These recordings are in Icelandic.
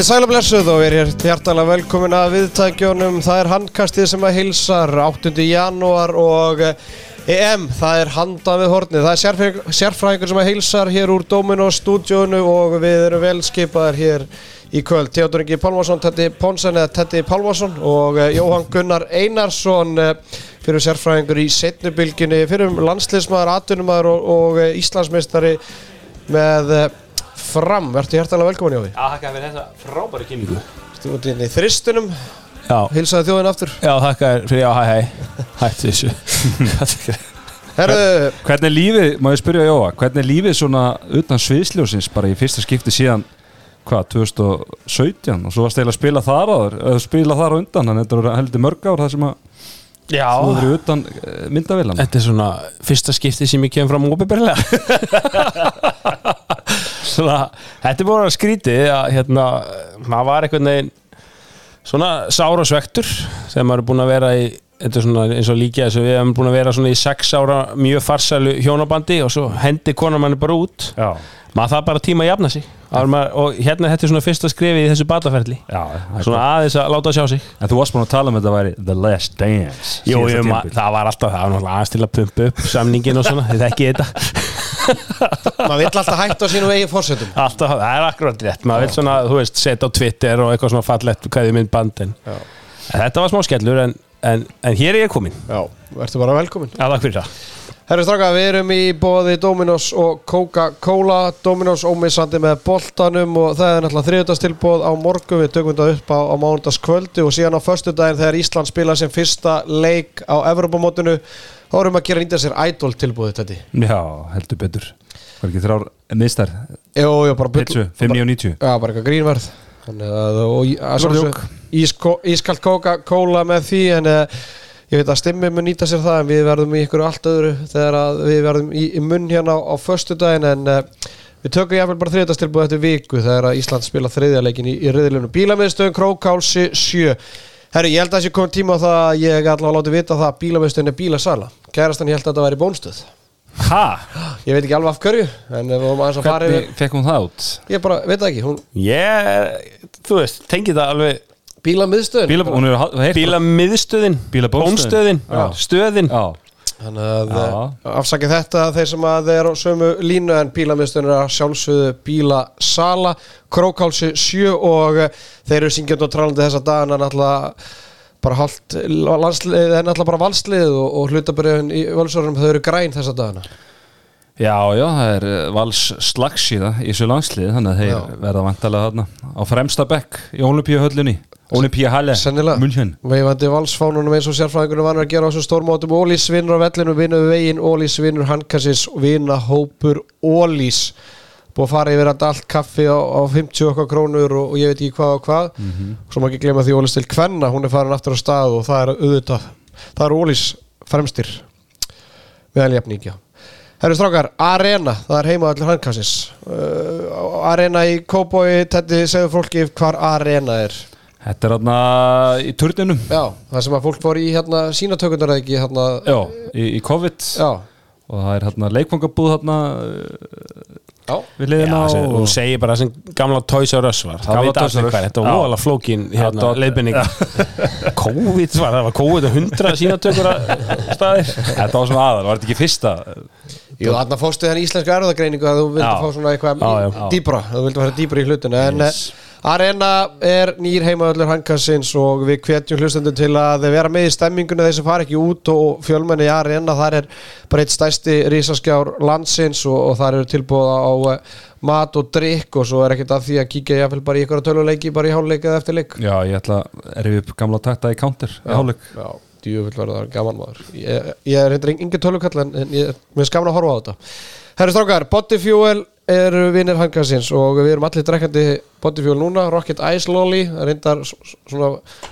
Komið sæla blessuð og er hér hjartalega velkomin að viðtækjónum. Það er handkastið sem að hilsar 8. janúar og eh, EM, það er handa við hornið. Það er sérfræðingur, sem að hilsar hér úr Dominos stúdjónu og við erum velskipaðar hér í kvöld. Teodor Ingi Pálmarsson, Tetti Pónsen eða Tetti Pálmarsson og eh, Jóhann Gunnar Einarsson eh, fyrir sérfræðingur í setnubilginni, fyrir landsliðsmaður, atvinnumæður og, og Íslandsmeistari með fram. Vertu hjartalega velkomin Jóði. Já, þakka fyrir þessa frábæri kynningu. Þú ert inn í þristunum, Já, hilsaði þjóðin aftur. Já þakka fyrir, já, hæ, hæ. Hætti þessu. Herðu, Hvernig er lífið, má ég spyrja Jóa, hvernig er lífið svona utan sviðsljósins bara í fyrsta skipti síðan, hvað, 2017 og svo varst eiginlega að spila þar áður, eða spila þar á undan, þannig að þetta eru heldur mörg ár það sem að Já, þú verið utan eh, myndavillan. þetta er svona fyrsta skipti sem ég kem fram óbyrberlega Svona, þetta er búin að skrítið að hérna, maður var einhvern veginn svona sára svektur þegar maður er búin að vera í þetta er svona eins og líka þess að við hefum búin að vera svona í sex ára mjög farsælu hjónabandi og svo hendi konar manni bara út. Já, maður það bara tíma að jafna sig. Maður, og hérna þetta er svona fyrsta skrifið í þessu bataferli. Já, svona aðeins að láta sjá sig. En þú varst búin að tala um að þetta væri The Last Dance. Jú, jú, það var alltaf það var náttúrulega aðeins til að pumpa upp samningin og svona, þið þekki þetta. Maður vill alltaf hætta á sínum eigin fórsetum alltaf, það er akkurat rétt. Maður vil svona, þú veist, setja á Twitter og eitthvað svona fallett hvað þið mynd bandin en þetta var smá skellur en, en, en hér er ég komin, Já, verður bara velkomin að takk fyrir það. Herru straka, við erum í bóði Dominos og Coca-Cola. Dominos ómissandi með boltanum og það er náttúrulega þriðutastilbóð á morgun. Við tökum þetta upp á, á mánudagskvöldi og síðan á föstudaginn þegar Ísland spila sem fyrsta leik á Evropamótinu þá erum við að gera nýta sér idol tilbúið þetta Já, heldur betur. Var ekki þrjár mistar, Jú, jú, bara pitsu, 5.90. Já, bara eitthvað grínverð Þannig að, og ísko- ískalt Coca-Cola með því en uh, ég veit að stimmi mun nýta sér það en við verðum í ykkur allt öðru þegar við verðum í, í munn hérna á, á föstudaginn en uh, við tökum jáfnvel bara þriðastilbúð eftir viku þegar að Ísland spila þriðjarleikin í, í riðilunum bílamiðstöðun Krókálsi 7 Herri, ég held að þessi komið tíma á það að ég allavega láti vita það að bílamiðstöðun er bílasala. Kærastan ég held að þetta væri bónstöð Ha? Ég veit ekki alveg af hverju en við vorum aðeins að fara Hvernig yfir fekk hún það út? Ég bara, veit það ekki, hún ég, þú veist, tengi það alveg bílamiðstöðun Bíla, hún heyrt bílamiðstöðin, Bílabónstöðin. bónstöðin Já. stöðin, Já, Þannig að Já. uh, afsakið þetta þeir sem að þeir eru á sömu línu en bílamiðstöðun er að sjálfsögðu bílasala Krókálsi 7 og uh, þeir eru syngjandi og trálandi þessa dagana náttúrulega bara hálft landslið er náttúrulega bara valslið og, og hlutabriðin í völsórum þau eru græn þessa dagana Já, já, það er eh, vals slagsíða í þessu landslið þannig að þeir Já. verða vantarlega þarna á fremsta bekk í Olimpíuhöllinni Olimpíuhalle, Sennilega. München veifandi valsfánunum eins og sérfræðingunum vanur að gera á þessum stórmótum Ólís vinnur á vellinu, vinnur veginn Ólís vinnur handkassis og vinna hópur Ólís að fara yfir þetta allt kaffi á, á 50 okkar krónur og, og ég veit ekki hvað og hvað. Svo má ekki glemma því Ólís til Kvenna hún er farin aftur á stað og það er auðvitað það er Ólís fremstir meðaljafningja Herru strákar, Arena, það er heima allir handkassis. Uh, Arena í Kóboi, Teddy, segðu fólki hvar Arena er. Þetta er þarna í turninum Já, það sem að fólk fór í hérna sínatökundar eða ekki hérna Já, í, í COVID. Já, og það er hérna leikfangabúð þarna já. Við Já, liðina þessi, og þú segir bara sem gamla Toys R Us var. Gamla það veit Toys R allir Us. hvað, þetta var óalega flókin hérna, leiðbynning COVID var, það var COVID og hundra sínatökur staðir. Þetta var svona aðal, var þetta ekki fyrsta Jú, þarna fóstu þenni íslensku erðagreiningu að þú vildi Já. fá svona eitthvað Já, já. í- dýpra, þú vildi fara dýpra í hlutinu en Yes. yes. Arena er nýr heimaðallur hankarsins og við hvetjum hlustendum til að vera með í stemminguna þeir sem fara ekki út og fjölmenni í Arena þar er bara eitt stærsti risaskjár landsins og, og þar eru tilbúða á uh, mat og drikk og svo er ekkert að því að kíkja jáfnvel bara í ykkur töluleiki bara í háluleik eða eftir leik Já, ég ætla að rifja upp gamla takta í counter í hálfleik Já, djúvill verður það gaman maður. Ég, ég er reyndar engin tölukall en, ég, er skaman að horfa á þetta. Herri strákar, Bodyfuel eru vinnir hangarsins og við erum allir drekkandi Bodyfuel núna, Rocket Ice Lolly er reyndar svona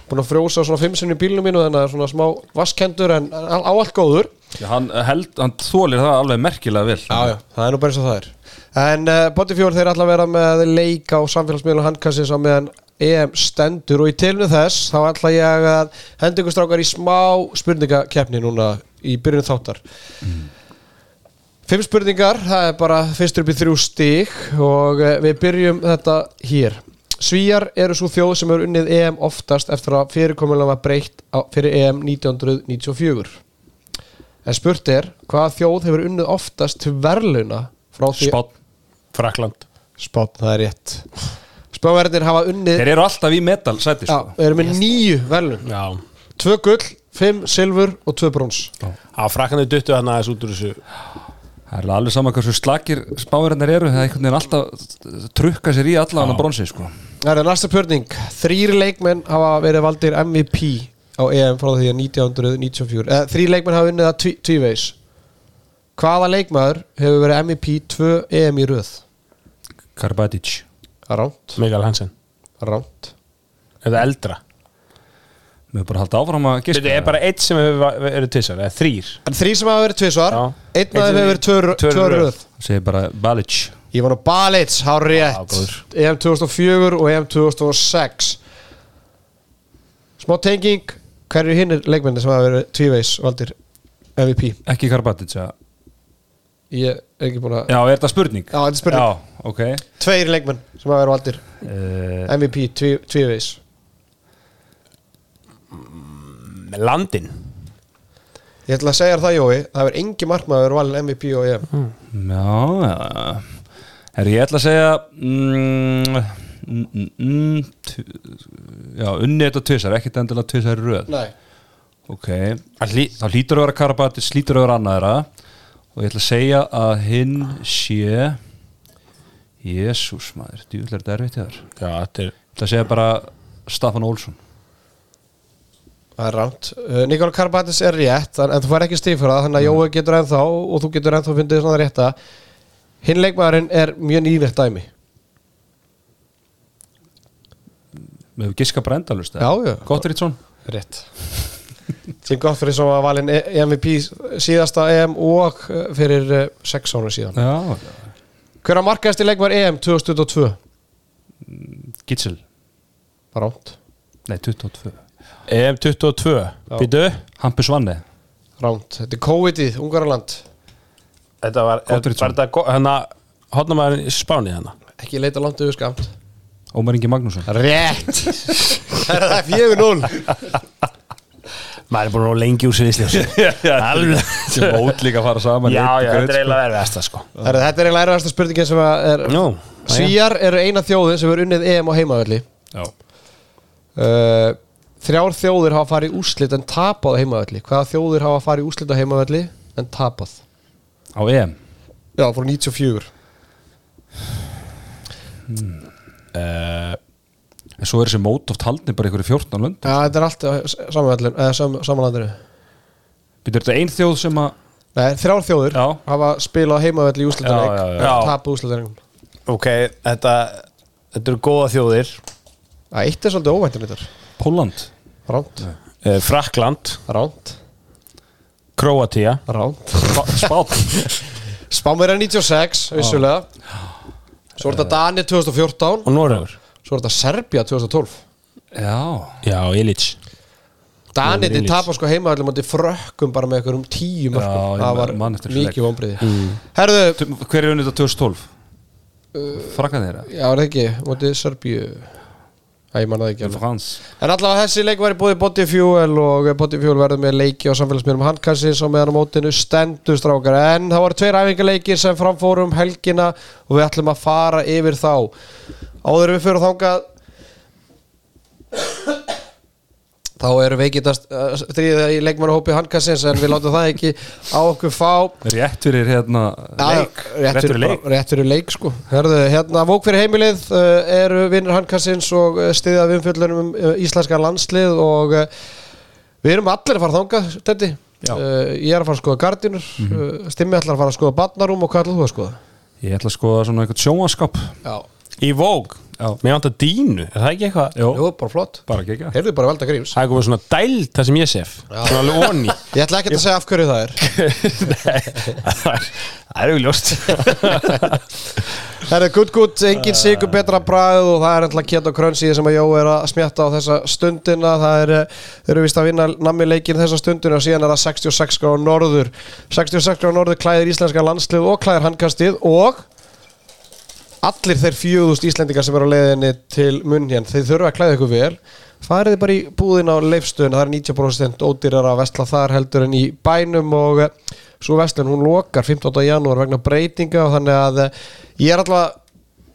búin að frjósa svona fimm sinni í bílunum mínu þannig að svona smá vasskendur en á á allt góður. Já, hann held, hann þólir það alveg merkilega vel. Já, já, það er nú bara eins og það er. En uh, Bodyfuel þeir að vera með leika á samfélagsmiðlum handkassins á meðan EM stendur og í tilinu þess þá ætla ég að henda ykkur strákar í smá spurningakeppni núna í byrjun þáttar Fimm spurningar, það er bara fyrstur upp í þrjú stík og eh, við byrjum þetta hér. Svíjar eru svo þjóð sem eru unnið EM oftast eftir að fyrirkomulega var breytt fyrir EM 1994. En spurt er, hvaða þjóð hefur unnið oftast til verðluna frá því... Spott Frakland Spott, það er rétt. Spáverðinir hafa unnið... Þeir eru alltaf í metal sæti Já, sko. við erum með nýju verðlun. Já Tvö gull, fimm silfur og tvö brons. Á Fraklandi duttu hann aðeins út úr þessu Það er alveg sama hversu slakir spáverðarnir eru Það er einhvern veginn alltaf trukka sér í allan að bronsi sko. Það er næsta spurning. Þrýr leikmenn hafa verið valdir MVP á EM frá því að 1994. Eh, Þrýr leikmenn hafa unnið að tví- tvívegis. Hvaða leikmaður hefur verið MVP 2 EM í röð? Karbadic Ránt, Mikael Hansen ránt. Eða eldra Við erum bara halda áfram að giska Þetta er bara eitt sem hefur verið tvisar Eða þrýr En þrýr sem hafa verið tvisvar, Já. einn Einn maður hefur verið tvö tvö tvö röð. röð. segir bara Balic Ég var nú Balits, hár Já, rétt. EM 2004 og EM 2006. Smá tenging, hver eru hinnir leikmenni sem hafa verið tvívegis valdir MVP? Ekki Karbadic ja. Ég ekki búin að... Já, er þetta spurning? Já, þetta er spurning. Já, ok. Tveir leikmenn sem hafa verið valdir. Uh, MVP tví- tvívegis Með landin. Ég ætla að segja það Jói Það hefur engi markmaður verið valin MVP og EM. Já, já ég ætla að segja mm, mm, mm, mm, Já, unni þetta tvisar Ekkert endilega tvisar röð. Nei. Ok, þá hlýtur að vera Karabatis hlýtur að vera annaðra og ég ætla að segja að hinn sé Jésús maður, djúvill er þetta erfitt í þar ég Já, þetta er ætla að segja bara Staffan Olsson. Það er rámt uh, Nikola Karbatis er rétt en, þú fær ekki stíf fyrir það Þannig að Jói getur ennþá og þú getur ennþá fundið svona rétta. Hinn leikmaðurinn er mjög nýlegt dæmi. Með giska brendalust Já, já. Gottridsson Rétt Tim Gottfried sem var valin E- MVP síðasta EM og uh, fyrir uh, sex ára síðan. Já, Hver að markaðasti leikmaður EM 2022? Gitzel Rámt Nei, 22 EM 22 Býtu Hampus Vanni Rámt Þetta er COVID-ið, Ungarland Þetta var. Var þetta Hérna Hotnamaður í Spáni hérna? Ekki leita langt yfir skamt Ómar Ingi Magnússon. Rétt. Það er fjögur núl Maður er búin að lengi úr sviðsljósi Alveg. Sem mót líka að fara saman Já, já, graut, þetta er sko. eiginlega verðast sko. Þetta er eiginlega erfasta spurningin sem að er Nú Svíjar eru eina þjóðin sem er unnið EM á heimavelli. Já. uh, Þrjár þjóðir hafa farið úrslit en tapað á heimavelli. Hvaða þjóðir hafa farið úrslit á heimavelli en tapað? Á EM? Já, fór 94 uh, En svo er þessi mót oft haldni bara ykkur í 14 lönd Já, þetta er allt samanlandinu. Býtur þetta ein þjóð sem að Nei, þrjár þjóðir Já. hafa spilað heimavelli í. Já. tapað úrslitalegum Ok, þetta Þetta eru góða þjóðir. Það eitt er svolítið óvæntum þetta. Póland Ránt, uh, Frakland ránt, Króatía. Ránt. Spát Spámur er 96, vissulega. Svo er þetta Dani 2014 Og Noregur Svo er þetta Serbia 2012 Já. Já, Illich. Danið Nú, tapa sko heimavelli mútið frökkum bara með einhverjum tíu mörgum Já, ég Það var man eftir þessu mikið vonbriði Herðu, Tu- Hver er unnið þetta 2012? Frakkan þeirra? Já er það ekki? Mútið Serbíu. Æ, ég man það ekki alveg. Frans. En allavega þessi leik var í búið Body Fuel og Body Fuel verður með leiki á samfélagsmiðlum handkassins og meðan á mótinu stendur strákar. En það voru tveir æfingarleikir sem framfórum helgina og við ætlum að fara yfir þá áður við fyrir þangað þá erum við ekki að stríða í leikmannahópi handkassins en við látum það ekki á okkur fá. Rétt fyrir hérna leik. rétt fyrir leik, rétt fyrir leik sko. Herðu, hérna vók fyrir heimilið uh, eru vinnur handkassins og uh, stiðað við umfjöllunum um uh, íslenska landslið og við erum allir að fara þangað þetta ég er að fara að skoða gardinur uh, Stimmi ætlar að fara að skoða barnarum og hvað ætlar þú að skoða? Ég ætla að skoða svona eitthvað sjónvaskap Já, Í Vogue. Mér vantar dínu, er það ekki eitthvað? Jú, bara flott. Bara gegja Heyrðu bara velda gríms Það er komið svona dælt það sem ég sef. Svona alveg onni Ég ætla ekki að segja af hverju það er. Er- það er augljóst. Það er gutt gutt, engin sigur betra bragð og það er alltaf kjent og krönsi sem að Jó er að smjatta á þessa stundina. Það er, eh, þeir eru vist að vinna nammi leikin þessa stundina og síðan er það 66 gráður norður. 66 gráður norður klæðir íslenska landslið og klæðir handkastið og allir þeir fjögust Íslendingar sem eru á leiðinni til munn hérna, þeir þurfa að klæða ykkur vel farið þið bara í búðin á leifstöðun það er 90% ódýrar að vestla þar heldur en í bænum og eh, svo vestlun hún lokar 15. janúar vegna breytinga og þannig að eh, ég er alltaf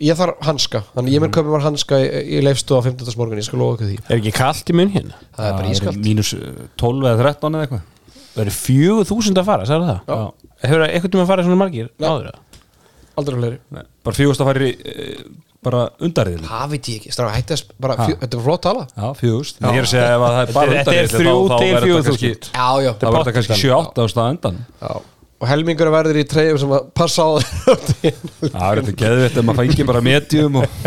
ég þarf hanska, þannig ég mun köpa mér hanska í, í leifstöð á 15. morgun, ég skal lofa ykkur því Er ekki kallt í munn hérna? það er bara ískalt Mínus eh, 12 eða 13 eða eitthvað Það eru fjögur þúsund að fara, sagði það? Já. Hefur eitthvað tíma að fara svona margir Nei. áður? eða? Aldrei fleiri. Nei, Bara fjögust að færi bara undarriðil það veit ég ekki, strafa, fjö, þetta er flott tala. Já, fjögust Ég er að segja ef að það er bara Þetta er undarriðil þrjú þá, þá til verður fjögur þetta kannski þúsund. já, já, þá verður þetta kannski 7-8 á stað undan. Já. og helmingur verður í treyjum sem að passa á það Það er þetta geðvitt ef maður fængi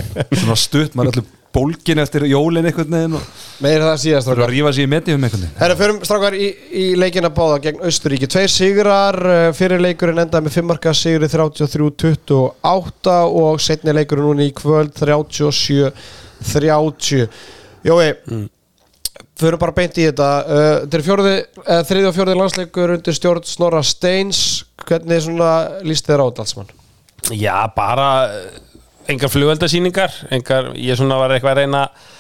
er bólgin eftir jólin einhvern veginn og meira það síðast það er að rífa sig í medium einhvern veginn Herra, förum strákar í, í leikina báða gegn Austuríki. Tveir sigrar, eh, fyrir leikurinn endaði með fimmarka sigri 33-28 og setni leikurinn núna í kvöld 37-30. Jói, förum bara beint í þetta. Uh, Þetta er fjórði, uh, þriði og fjórði landsleikur undir stjórn Snorra Steins. Hvernig svona líst þér á þetta alls mann? Já, bara eh, engar flugveldasýningar ég svona var eitthvað að reyna að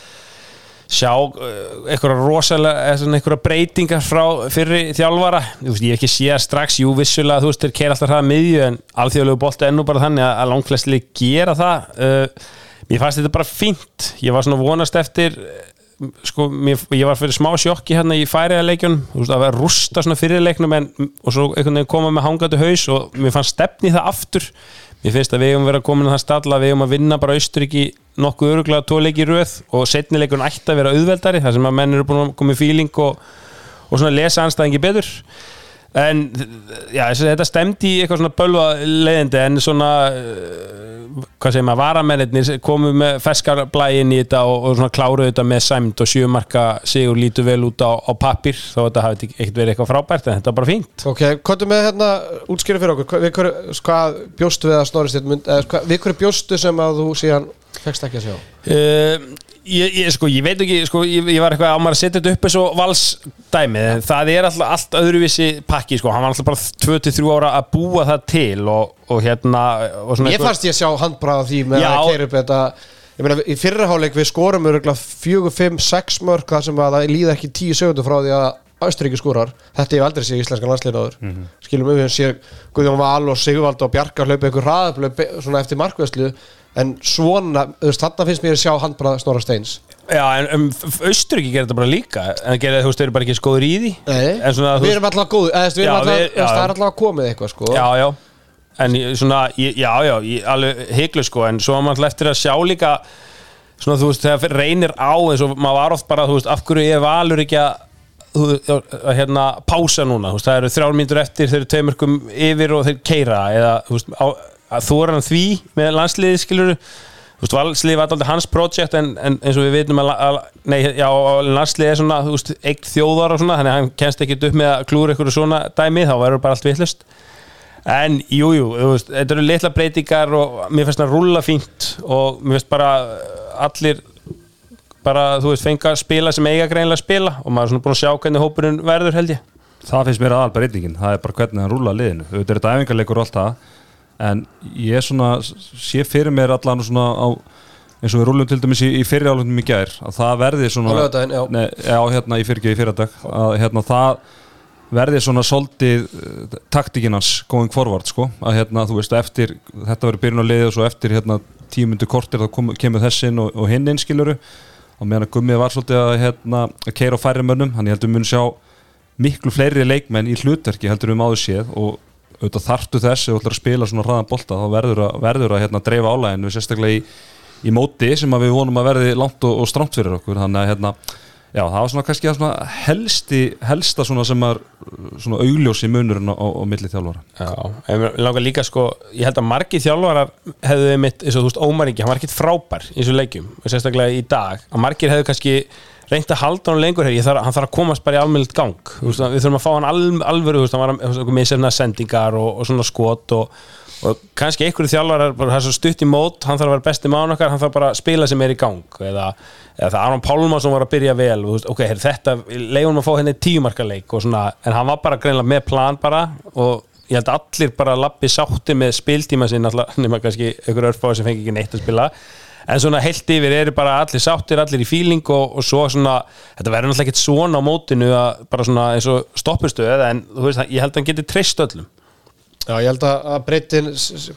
sjá uh, eitthvað rosalega, eitthvað breytingar frá fyrri þjálfara. Veist, ég hef ekki séð strax, jú vissulega þú veist, þeir keira alltaf hraða miðju en alþjóðlegu bolti ennú bara þannig að, langflestli gera það. Uh, mér fannst þetta bara fínt. Ég var svona vonast eftir eh, sko, mér, ég var fyrir smá sjokki hérna í færiðarleikjun, þú veist, að vera rústa svona fyrirleiknum en, og svo koma með hangandi haus og mér fannst stefni það aftur mér finnst að við hefum verið að koma inn á það stalla við hefum að vinna bara Austuríki nokkuð öruglega í röð og setni leikun ætti að vera auðveldari þar sem að menn eru búin að koma í fíling og, og svona lesa anstæðingi betur en já, þetta stemdi í eitthvað svona bölva leiðindi en svona uh, hvað segir maður, varamennir komu með ferskar blæinn í þetta og, og svona kláruðu þetta með sæmt og sjömarka sigur lítur vel út á, á pappir að þetta hafi ekkert verið eitthvað frábært en þetta var bara fínt Ok, hvað með hérna útskýra fyrir okkur, við hverju, hvað bjóstu við að hvað, við hverju bjóstu sem að þú síðan fegst ekki að sjá? Uh, ég, ég, sko, ég veit ekki sko, ég, ég var eitthvað á maður að setja þetta upp eins og valsdæmi, það er alltaf allt öðruvísi pakki, sko, hann var alltaf bara 2-3 ára að búa það til og, og hérna og svona Ég fannst ég að sjá handbræða því með Já. að keira upp þetta. Ég meina, í fyrraháleik við skorum öruglega 4, 5, 6 mörg þar sem að það líða ekki 10 segundur frá því að Austuríki skórar, þetta hefur aldrei séð íslenskan landsliðnaður mm -hmm. skilum við, við séð Guðjón Val og Sigvald og Bjarkar hlaupa ykkur hraðablöp svona eftir markvæslu en svona, þarna finnst mér að sjá handbræða Snorra Steins. Já, en um, Austuríki gerir þetta bara líka. En gerir, þú veist, þeir eru bara ekki skóður í því. Nei, svona, við erum alltaf góð eða, við Já, erum alltaf, við- já. það er alltaf komið eitthvað sko. Já, já. En svona, ég, já, já, ég, alveg hyglu sko, en svo var maður alltaf eftir að sjá líka svona, þú veist, þegar reynir á eins og maður var oft bara, þú veist, af hverju ég valur ekki að hérna, pása núna, þú veist, það eru þrjár mínútur eftir þeir eru tveimörkum yfir og þeir keira eða, þú veist, á, að þú er hann því með landsliði, skilur þú veist, landsliði var alltaf hans projekt en, en eins og við veitum að, að nei, já, landsliði er svona, þú veist, eitt þjóðar og svona, þannig að hann kennst ekki upp með að klúra ykkur svona dæmi, þá verður bara allt vittlust En, jú, jú, þú veist, þetta eru litla breytingar og mér finnst það rúlla fínt og mér finnst bara allir bara, þú veist, fenga að spila sem eiga greinlega að spila og maður er svona búin að sjá hvernig hópurinn verður, held ég. Það finnst mér aðal breytingin, það er bara hvernig hann rúla liðinu. Auðvitað er þetta æfingarleikur og allt það en ég svona, sé fyrir mér allan svona á eins og við rúlum til dæmis í, í fyrir álundum í gær að það verði svona laugardaginn, já. Nei, já, hérna í fyrirgeði fyrirdag að hérna það verði svona soldið uh, taktikinn hans going forward sko að hérna þú veist eftir þetta verður byrjun á liði og svo eftir hérna tímundu kortir þá kom, kemur þessin og, og hinn innskiluru og meðan gummið var svolítið að hérna að keira á færri mönnum hann ég heldur mun sjá miklu fleiri leikmenn í hlutverki heldur um áður séð og auðvitað þartu þess ef þú ætlar að spila svona hraðan bolta þá verður að, verður að hérna, dreifa álæginu sérstaklega í, í móti sem við vonum að verði langt og, og stramt fyrir okkur þannig að hérna Já, það var svona kannski svona helsti, helsta svona sem er svona augljósi munurinn á, á, milli þjálfara. Já, en langar líka sko ég held að margir þjálfarar hefðu mitt, eins og þú veist, Ómar Ingi, hann var ekkit frábær í þessu leikjum, og sérstaklega í dag að margir hefðu kannski reynt að halda hann lengur hér, þarf, hann þarf að komast bara í almennilegt gang. Við þurfum að fá hann al, alvöru hann var að misefna sendingar og, og svona skot og, og kannski einhverju bara það er svo stutt í mót hann þarf að vera besti mánu okkar, hann þarf bara að spila sem er í gang, eða, eða það Aron Pálmarsson var að byrja vel, veist, ok, her, þetta leiðum að fá henni tíumarkaleik og svona, en hann var bara greinlega með plan bara og ég held að allir bara lappi sátti með spiltíma sinn alltaf, nema kannski einhverju örfáði sem fengi ekki neitt að spila en svona heilt yfir eru bara allir sáttir allir í fíling og, og svo svona þetta verður náttúrulega ekkert svona á mótinu að bara svona eins og stoppustuð en þú veist, ég held að hann geti treyst öllum. Já, ég held að breytin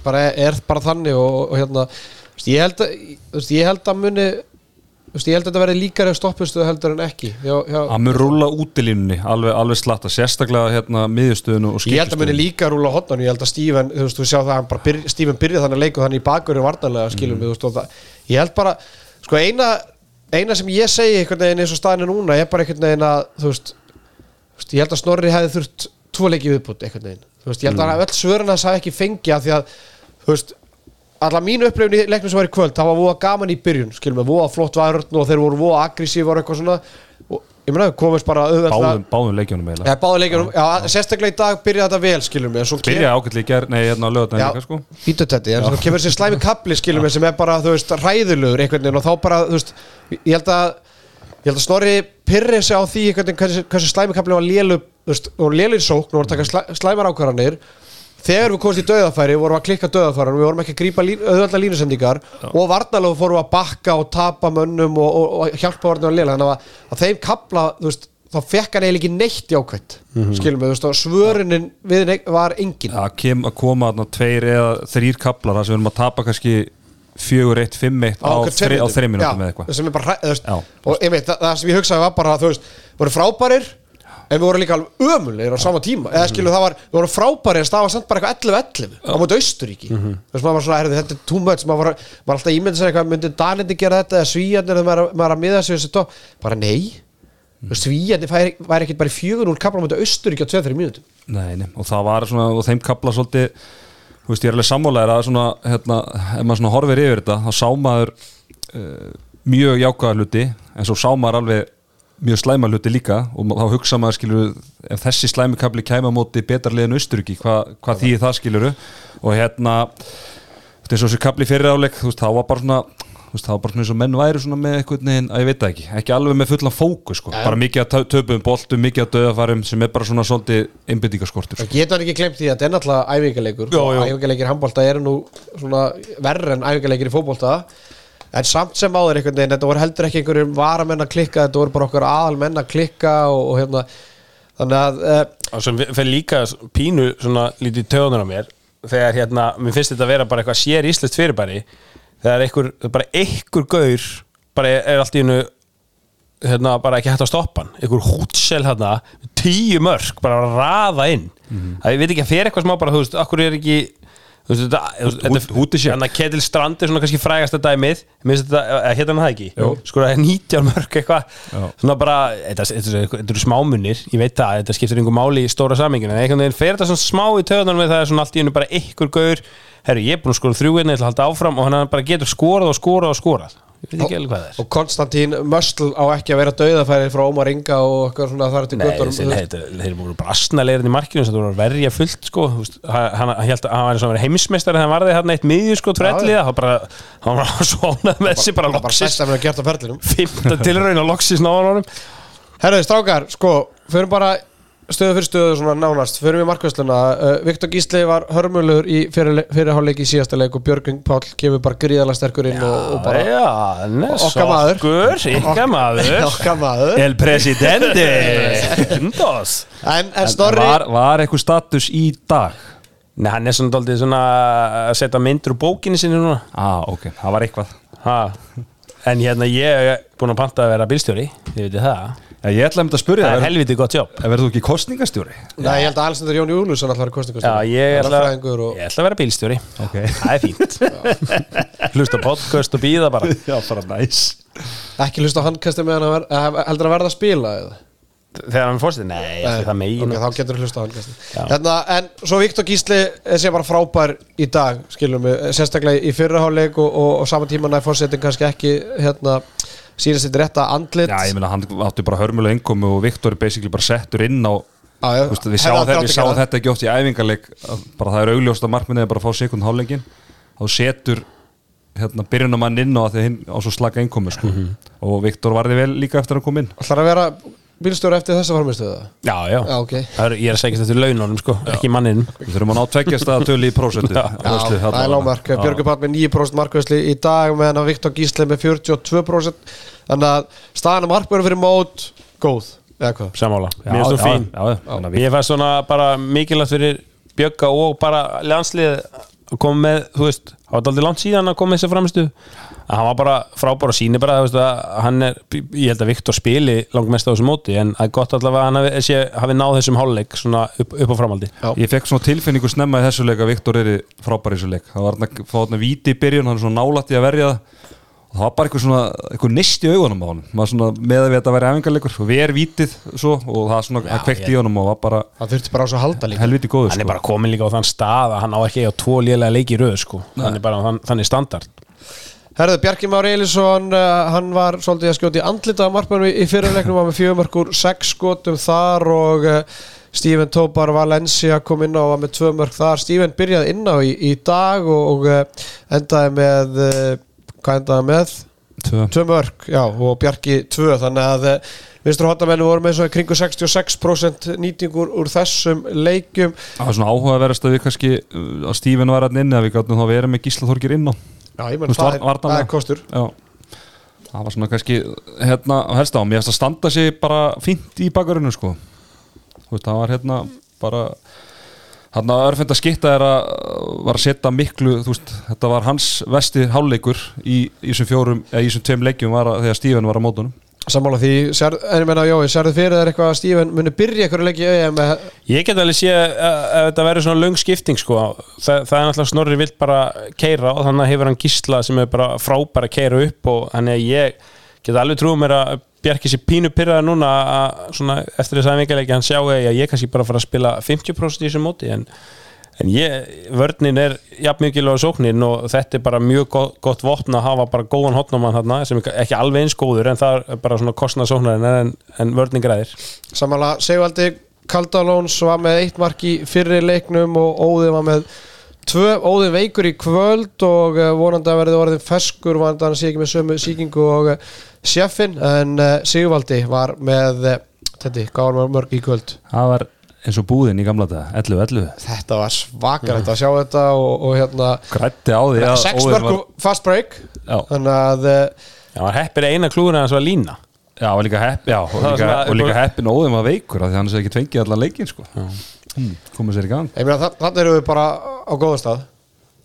bara er bara þannig og, og hérna, ég held að ég held að muni ég held að þetta verði líkari stoppustuð heldur en ekki já, já, Hann mun rúla útilínunni, alveg, alveg slatta, sérstaklega hérna miðjustöðinu og Ég held að muni skiptustöðinu. líka rúla hotnan, ég held að Steven þú veist, þú sjá það, hann bara byrja, þannig að leiku þannig í bakurinn varnarlega, skilum við, það, ég held bara, sko, eina eina sem ég segi einhvern veginn eins og staðinu núna er bara einhvern veginn að, þú veist, þú veist ég held að Snorri hefði þurft tvo leiki viðbútt einhvern veginn, þú veist, ég held að öll svörun hans hafi ekki fengið af því að, þú veist alla mínu upplifin í leiknum sem var í kvöld það var voða gaman í byrjun, skilum við, voða flott varurn og þeir voru voða aggressív og eitthvað svona og ég meina, komist bara auðveldlega Báðum, báðum leikjónum eiginlega. Já, báði leikjunum, já, sérstaklega í dag byrjaði þetta vel, skilum við, en svo Byrja ágætlega í gerð, nei, hérna á lögðan Já, sko. þetta, en svo kemur þessi slæmi kapli, skilum við, sem er bara, þú veist, ræðilegur einhvern veginn og þá bara, þú veist, ég held að ég held að Snorri pyrri sig á því einhvern veginn hversu, hversu slæmi kapli var lélu, og lélir sókn og voru að taka slæ, slæmar ákvarðanir þegar við komumst í döðafæri vorum við að klikka döðafæri við vorum ekki að grípa lín, auðvölda línusendingar og varnalega fórum við að bakka og tapa mönnum og, og, og hjálpa varnalega lélega. Þannig að, að þeim kapla, veist þá fekk hann eiginlega ekki neitt jákvætt skilum við, þú veist, og svörunin við var engin. Að kem, að koma þarna tveir eða þrýr kaplar þar sem við erum að tapa kannski fjögur, eitt, fimm, eitt á, á mínútum. þreim minútum Já, eða eitthvað. er það, það sem ég hugsaði var bara þú veist, voru frábærir en við vorum líka alveg ömulegir á sama tíma. Eða skilu það var, við vorum frábærir en það var samt bara eitthvað 11-11 á móti Austuríki þú veist, maður var svona, herrðu, þetta er too much. Maður var, maður alltaf ímyndið sér eitthvað, myndi Danindi gera þetta eða Svíjarnir maður, maður að miða topp, bara nei. Mm. Svíjarnir væri, ekkit bara í 4-0 kapla á móti Austuríki á 2-3 mínútum. Nei, nei, og það var svona, og þeim kapla svolítið, þú veist, ég er alveg sammálaður að svona, hérna, ef maður svona horfir yfir þetta, þá sá maður uh, mjög jákvæða hluti, en svo sá maður alveg mjög slæma hluti líka og þá hugsa maður, skilur, ef þessi slæmi kapli kæma móti betarliðin Austuríki, hvað hva þýðir það, skilur, og hérna, veist, eins og þessi kapli fyrir áleik, þú veist, þá var bara svona, þú veist, það var bara svona eins og menn væri svona með eitthvað neginn, að ég veit ekki, ekki alveg með fullan fókus, sko, bara mikið að tö- töpuðum boltum, mikið að döðafarum sem er bara svona svolítið einbyttingaskortur, sko. Getur hann ekki glemt því að þetta er náttúrulega æfingarleikur æfingarleikir handbólta eru nú svona verri en æfingarleikir í fótbolta en samt sem áður einhvern veginn þetta voru heldur ekki einhverjum varamenn að klikka þetta voru bara okkur aðalmenn að klikka og, og hérna þannig að uh, og sem fyrir líka pínu svona lítið töðunar á mér þegar hérna, mér finnst þetta að vera bara eitthvað sér íslenskt fyrirbæri þegar einhver, bara einhver gaur bara er, allt í hennu hérna, bara ekki hægt að stoppa hann. Einhver hútsel hérna, tíu mörg bara að raða inn. Að ég veit ekki að fyrir eitthvað smá bara, þú veist, akkur er ekki þú veist, þetta, þú veist, Hút- þetta hútisjekk. Þannig að Ketil Strand er svona kannski frægasta dæmið Mér finnst þetta, eða hérna hann það ekki. Sko það er 19 mörg eitthvað. Svona bara, þetta, eru smámunir Ég veit það, þetta skiptir einhver máli í stóra saminginu En einhvern veginn fer þetta svona smá í töðunum Það er svona allt í hennu bara einhver gaur Herru, ég er búin að skora þrjú einnig, ég ætla að halda áfram Og hann bara getur skorað og skorað og skorað Ég veit ekki alveg hvað það er. Og Konstantín Möstl á ekki að vera dauðafæri frá Ómar Inga og eitthvað svona þar til guttunum þeir, eru búin bara asnalegirinn í markinu sem þú voru að verja fullt sko. Hann, hann hann hélt að hann var svona heimsmeistari þegar hann varði hérna eitt miðju sko trelliða hann bara, hann var svonað með þessi bara loksis stærst að vera gert á ferlinum. Fymta tilraun og loksis náðan honum. Herðu, strákar, sko, förum bara stöðu fyrir stöðu svona nánast. Förum við markvæsluna, uh, Viktor Gísli var hörmulegur í fyrir, fyrirháleik í síðasta leik og Björgun Páll kemur bara gríðalega sterkur inn og, og bara Já, nes, Okkar maður. okkur, ykkar maður. Okkar maður. El Presidente. En, en Snorri Var, var eitthvað status í dag? Nei, hann er svona daldið svona að setja myndur úr bókinni sinni núna. Ah, ok, það var eitthvað. Ha. En hérna ég er búin að panta að vera bílstjóri Þið veitir það ja, Ég ætla að mynda að spyrja Það er helviti gott jobb. verður þú ekki kostningastjóri? Nei, ég held að Alexander Jón Júlusson alltaf er Já, kostningastur ég ætla, og- ég ætla að vera bílstjóri. Ok. Það er fínt. Hlusta á podcast og býða bara. Já, bara næs. Ekki hlusta á handkasti meðan að ver, eh, heldur að verða að spila eða? Þegar hann fórstu, nei, nei. það megin. Ok, þá getur hlusta á handkasti Já. hérna, En svo Viktor Gísli sé bara frábær í dag Skilum við, sérstaklega í fyrraháleik og, og, sýnast þetta rétta andlit Já, ég meina, hann átti bara hörmulega innkomu og Viktor er basically bara settur inn á Já, já, veist, við sáum átt þetta, það. ekki oft í æfingarleik bara það er augljóst að markminnið er bara að fá sekund hálfleikin þá setur hérna, byrjunamann inn á á svo slaka innkomu sko. Mhm. og Viktor varði vel líka eftir að koma inn Ætlar að vera bílstjóra eftir þessa farmistuða? Já, já, Já, ok. Það er, ég er að segja þetta laununum, sko, ekki manninum. Við þurfum að ná tveggjast að tölu í prósentu Já. Já, það er lágmark, Björgur Pall með 9% markvæsli í dag meðan að Viktor Gísli með 42% þannig að staðan að markvæður fyrir mót góð, eða hvað? Samála, mér finnst þú fín. já, já, já, Ég fæst svona bara mikilvægt fyrir Bjögga og bara landslið að koma með, þú veist, það var aldrei langt síðan að koma þessi framistu að hann var bara frábár og síni bara, þú veist að hann er, ég held að Viktor spili langt mest á þessu móti en það er gott allavega að hann hafi, hafi náð þessum hálfleik svona upp, upp á framaldi Já. Ég fekk svona tilfinningu snemma í þessu leik að Viktor er frábær í þessu leik. Það var hann að fá þarna víti í byrjun hann er svona nálætt í að verja það og það var bara eitthvað svona eitthvað nist í augunum á hann maður svona með að við þetta væri æfingarleikur og við er vítið svo og það svona það kveikt í honum og var bara Það þurfti bara á svo að halda líka helviti góður hann er sko. bara komin líka á þann stað að hann á ekki á tvo lélega leiki í röð sko. hann er bara þann, þannig standard Herðu, Bjarki Már Elísson, uh, hann var svolítið að skjóta í andlita á markmannum í, í fyrirleiknum, var með fjögumörkur, sex skotum þar og uh, Steven Tópar Valencia kom inn á og var með tvö mörk þar. Steven byrjaði inn á í, í dag og, og uh, endaði með, uh, hann með? Tvö. Tvö mörk, já, og Bjarki tvö, þannig að uh, vinstur hotamennu voru með svo kringu 66% nýtingur úr þessum leikum. það var svona áhugaverðast að við kannski að Stífin var hann inni að við gáttum þá verið með Gísla Þorgir inn á Já, ég menn, það, var- það er kostur. Já, það var svona kannski hérna helst á, mér finnst að standa sig bara fínt í bakarinu sko Þú veist, það var hérna bara örfend að skitta er að var að setja miklu, þú veist, þetta var hans vesti hálfleikur í í þessum fjórum, eða í þessum tveim leikjum var að, þegar Stífin var á mótunum. Sammála því, sér, en ég menna, Jói, sérðu fyrir þér eitthvað að Steven muni byrja eitthvað leiki í EM með Ég get alveg sé að ef þetta verður svona löng skipting sko, það, það er náttúrulega snorri vilt bara keira og þannig hefur hann gísla sem er bara frábær að keira upp og þannig að ég get alveg trúið mér að Bjarki sér pínu pyrraði núna að svona eftir þess að vikaleiki hann sjá að ég kannski bara fara að spila 50% í þessu móti en, en ég, vörnin er jafn mikilvæg sóknin og þetta er bara mjög gott, gott vopn að hafa bara góðan hotnumann þarna sem er ekki alveg eins góður en það er bara svona kostnað sóknar en, en vörnin græðir. Sammála, Sigvaldi Kaldalóns var með eitt mark í fyrri leiknum og Óðin var með tvö, Óðin veikur í kvöld og eh, vonandi að verði orðin feskur vonandi að hann sé ekki með sömu síkingu og uh, sjeffin en uh, Sigvaldi var með þetta, hvað var mörg í kvöld? Það var eins og búðin í gamla dag, 11-11 þetta var svakarætt að sjá þetta og, og hérna Grætti á því að sex Óðinn mörg var, og fast break já, þannig að Já, hann heppir eina klúður en hans var lína. Já, og líka hepp, já, og Það var líka, svona- og líka heppin Óðin var veikur af því hann er ekki tvengið allan leikin sko. Hmm, komið sér í gang. Þannig erum við bara á góðum stað.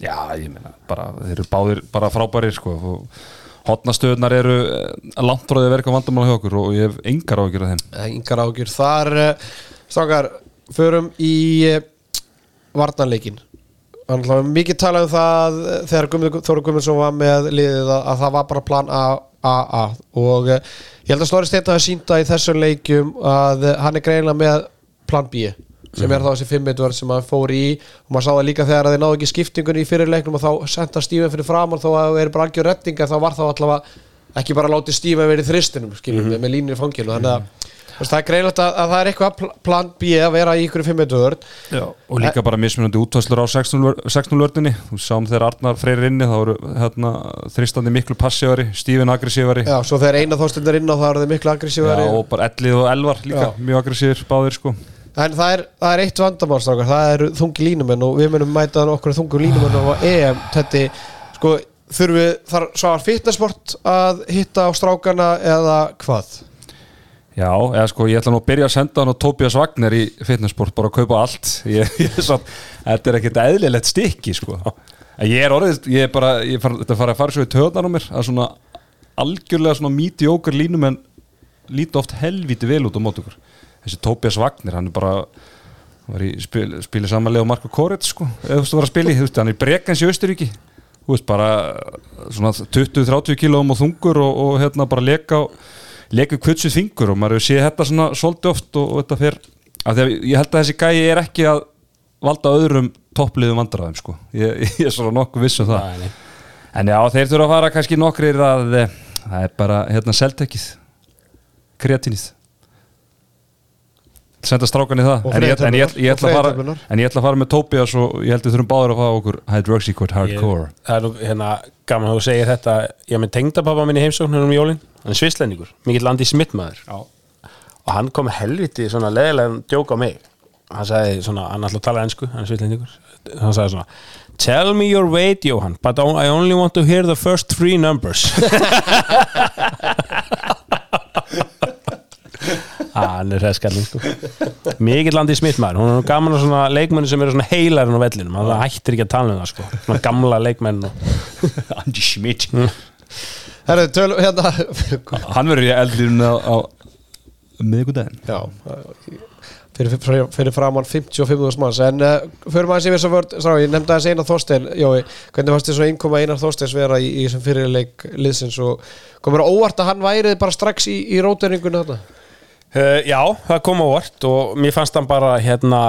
Já, ég meina, bara, þeir eru báðir bara frábærir sko. Og hotnastöðunar eru eh, langt frá því að verka vandamála hjá okkur og ég hef engar ágjur af þeim. Engar ágjur þar uh, Strákar, förum í að mikið talað um það eh, þegar Guðmundur Þóru Guðmundsson var með liðið að, að það var bara plan A, A, A. Og uh, ég held að Snorri Steinn hafi sínda í þessum leikjum að uh, hann er greinilega með plan B sem er þá þessi fimmeitvörð sem hann fór í. Og maður sá það líka þegar að þeir náðu ekki skiptingunni í fyrir leiknum og þá senda Stífan fyrir fram og þá er bara algjör rettinga þá var þá allavega ekki bara látið Stífan verið í þristinum skiljum við með línir í fanginu. Þannig að veist, það er greinlegt að, að það er eitthvað pl- plan B að vera í ykkur fimmeitvörð og líka bara mismunandi útvæslur á 6-0 vördunni þú sáum þegar Arnar Freyr inni þá eru hérna, þristandi miklu passívari Stífin aggressívari. Já, svo þegar eina þóstundar inn á það eru þið miklu aggressífari og bara Ellið og Elvar líka Já. mjög aggressífir báðir sko En það er, það er eitt vandamálstrákar, það eru þungi línumenn og við munum mæta okkur þungu línumenn á EM þetta, sko, þurfum við þar svar fitnessport að hitta á strákana eða hvað? Já, eða sko ég ætla nú að byrja að senda hann á Tobias Wagner í fitnessport bara að kaupa allt. Ég, ég, svo, þetta er ekkert eðlilegt stykki sko. En ég er orðið, ég er bara ég far, þetta fara að fara svo í töðan á mér að svona algjörlega svona mediocre línum en líti oft helviti vel út á mót okkur þessi Tobias Wagner, hann er bara hann var í spil, spili samanlega á Marko Koret sko eða þú veist að í, þú veist, hann er brekans í Austuríki þú veist bara svona 20-30 kílóum og þungur og, og hérna bara leka leka kvitsuð fingur og maður hefur séð þetta svona svolítið oft og, og þetta fer af því að ég held að þessi gæi er ekki að valda öðrum toppliðum vandræðum sko. Ég, ég er svona nokkuð viss um það. Nei. en já þeir þurfa að fara kannski nokkrir að eh, það er bara hérna seltekið kreatinið senda strákan í það. En ég, en, ég, ég, ætla fara, en ég ætla að fara með Tobias og ég held að við þurfum báður að fá okkur Hydroxycut Hardcore. Ég- Það er nú hérna gaman að þú segir þetta. Ég með tengdapappa minn í heimsóknir um jólin. Hann er svislendingur, mikill landi smittmaður Já. Og hann kom helviti svona leðilega djók á mig. Hann sagði svona, hann ætla að tala ensku Hann er svislendingur Hann sagði svona Tell me your weight, Johan But I only want to hear the first three numbers Ah, hann er hresskallin sko. mikill landi smittmaður hún er nú gaman að svona leikmenni sem eru svona heilarinn á vellinum. Hann hættir ekki að tala um það sko. svona gamla leikmenn og... Andy Schmidt Herru, tölum hérna hann verður í eldlýrun á, á miðgudaginn Já fyrir, fyrir, fyrir framann 55.000 manns. En uh, fyrir maður sem við svo vörd strá, ég nefndi aðeins Einar Þorstein. Jói, hvernig fannst þið svona innkoma Einar Þorsteins vera í, í þessum fyrirleik liðsins og komur óvart að hann værið bara strax í, í róteringunni þarna Uh, já, það kom á vort og mér fannst hann bara hérna,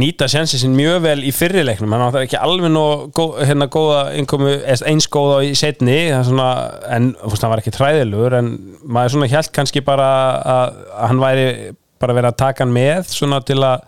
nýta sjansi sin mjög vel í fyrirleiknum hann var ekki alveg góð, hérna, góða innkomu, eins góða í setni svona, en fúst, hann var ekki træðilugur en maður svona hjælt kannski bara að, að hann væri bara verið að taka hann með svona til að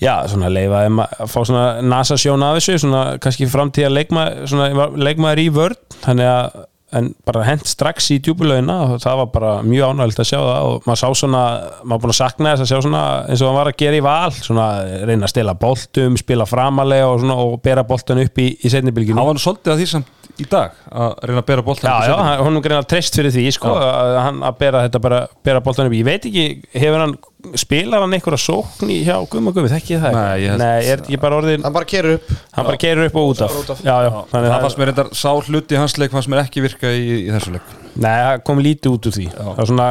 já, svona leifa að fá svona nasa sjón af þessu, svona kannski framtíða leikmaður, svona leikmaður í vörn. Þannig að en bara hent strax í djúbulögina og það var bara mjög ánægilt að sjá það og maður sá svona, maður búin að sakna þess að sjá svona eins og hann var að gera í val svona reyna að stela boltum, spila framalega og, svona, og bera boltan upp í, í setnibilginu hann var svolítið að því samt í dag að reyna að bera boltan Já, já, hann- honum greina treyst fyrir því sko, að, hann, að bera þetta bara, bera boltan upp ég veit ekki, hefur hann spilar hann einhverja sókn í hjá Gumma Gummi, þekki ég það ekki? Nei, ég held- Nei, er ekki bara orðin hann bara kerur upp. Hann bara keirur upp og út af, af. Já, já, þannig það að fannst mér reyndar sá hluti í hans leik fannst mér ekki virka í, í þessu leik. Nei, það kom lítið út úr því. Það var svona,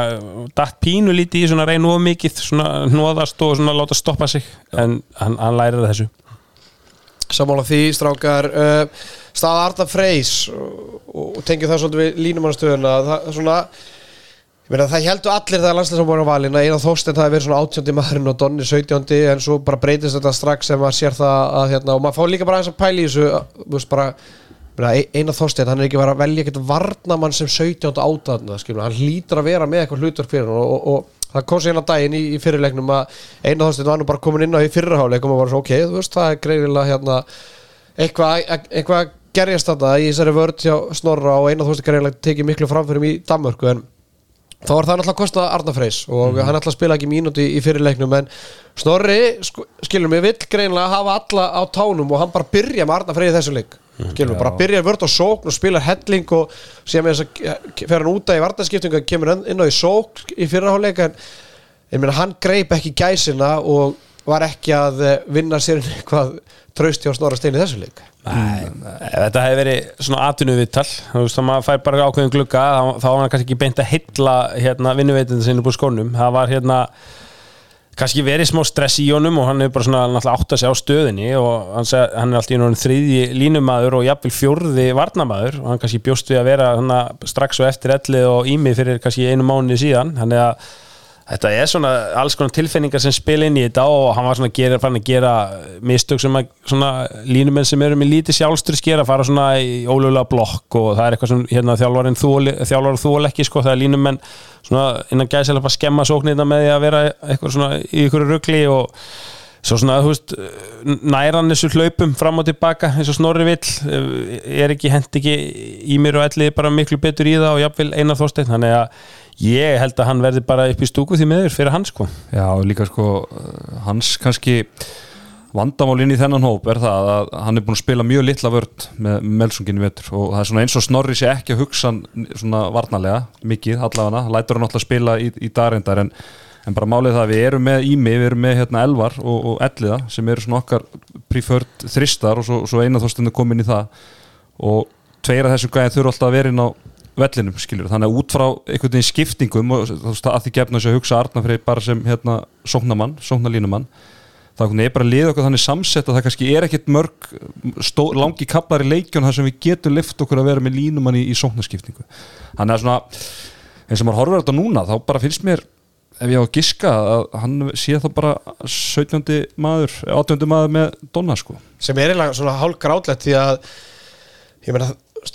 datt pínu lítið í svona reynu of mikið, svona hnóðast og svona láta stoppa sig, en hann, hann lærir þessu. Sammála því, strákar. Uh, Staða Arda Freys og, og tengjum það svolítið við línumannastöðuna það er svona meina, það heldur allir það landslæsum á valin að Einar Þorstein það hefur verið svona 18. maðurinn og Donni 17. en svo bara breytist þetta strax sem maður sér það að hérna, og maður fá líka bara aðeins að pæla í þessu veist bara meina, Ein- Einar Þorstein, hann er ekki verið að velja ekkert varnamann sem 17. átaðna hann hlýtur að vera með eitthvað hlutverk fyrir hann og, og, það kom sér hérna daginn í, í fyrirleiknum að Einar Þorstein var nú bara komin inn á í fyrirháleik og var svo ok, þú veist, það er greinilega hérna eitthvað eitthva gerjast þetta í þessari vörð hjá Snorra og Einar Þorstein greinilega tekið miklu framfyrir í Danmörku en þá var það náttúrulega að kosta Arna Freys og hann ætla að spila ekki mínúti í fyrirleiknum en Snorri, sko, skilur mig, vill greinilega hafa alla á tánum og hann bara byrja með Arna Frey í þessu leik. Skilur mig, bara byrja vörð á sókn og spila helling og síðan með þess að fer hann úta í vartaskiptingu kemur hann inn á í sókn í fyrirháleik en ég meina hann greip ekki gæsina og var ekki að eh, vinna sér eitthvað traust hjá Snorra Steini í þessu leik þetta hefði verið svona atvinnu viðtal þú veist, þá maður fær bara ákveðin glugga þá, var hann kannski ekki beint að heilla hérna, vinnuveitinu sinni búið skónum. Það var hérna kannski verið smá stress í honum og hann hefur bara svona náttúrulega átt að segja á stöðinni og hann, seg, hann er alltaf í náttúrulega þriðji línumæður og jafnvel fjórði varnamæður og hann kannski bjóst við að vera strax og eftir ellið og ímið fyrir kannski einu mánuði síðan. Þannig að Þetta er svona alls konar tilfinningar sem spil inn í þetta og hann var svona gera, fann að gera mistök sem að svona línumenn sem eru með lítið sjálfstur skera fara svona í ólulega blokk og það er eitthvað sem hérna þjálfarinn þúl, þjálfarinn þúl ekki sko það er línumenn svona innan gæsilega bara skemma sóknirna með því að vera eitthvað svona í ykkur ruggli og svo svona þú veist næran þessu hlaupum fram og tilbaka eins og snorri vill. Er ekki hent ekki í mér og ellið bara miklu betur í það og jafnvel einar þórsteinn þannig að ég held að hann verði bara upp í stúku því meður fyrir hans sko. Já, líka sko hans kannski vandamálinn í þennan hóp er það að hann er búin að spila mjög litla vörd með Melsungin í vetur. Og það er svona eins og Snorri sé ekki að hugsa hann svona varnalega mikið allavega, lætur hann alltaf spila í, í darindar en, en bara málið það að við erum með Ími, við erum með hérna Elvar og, og Elliða sem eru svona okkar preferred þristar og svo, svo eina þórstundu komin í það. Og tveir af þessum gæðin þurfa alltaf að vera inn á vellinum skilur, þannig að út frá einhvern veginn skiptingum og þú veist að því gefna þess að hugsa Arnafrey bara sem hérna sóknamann, sóknalínumann þá er bara lið okkur þannig samsett að það kannski er ekkit mörg stó, langi kaplar í leikjun þar sem við getum lift okkur að vera með línumann í, í sóknarskiptingu. Þannig að svona eins og maður horfir á þetta núna þá bara finnst mér ef ég á að giska að hann sé þá bara 17. maður 18. maður með Donna sko sem er eiginlega svona hálf grátlegt því að ég meina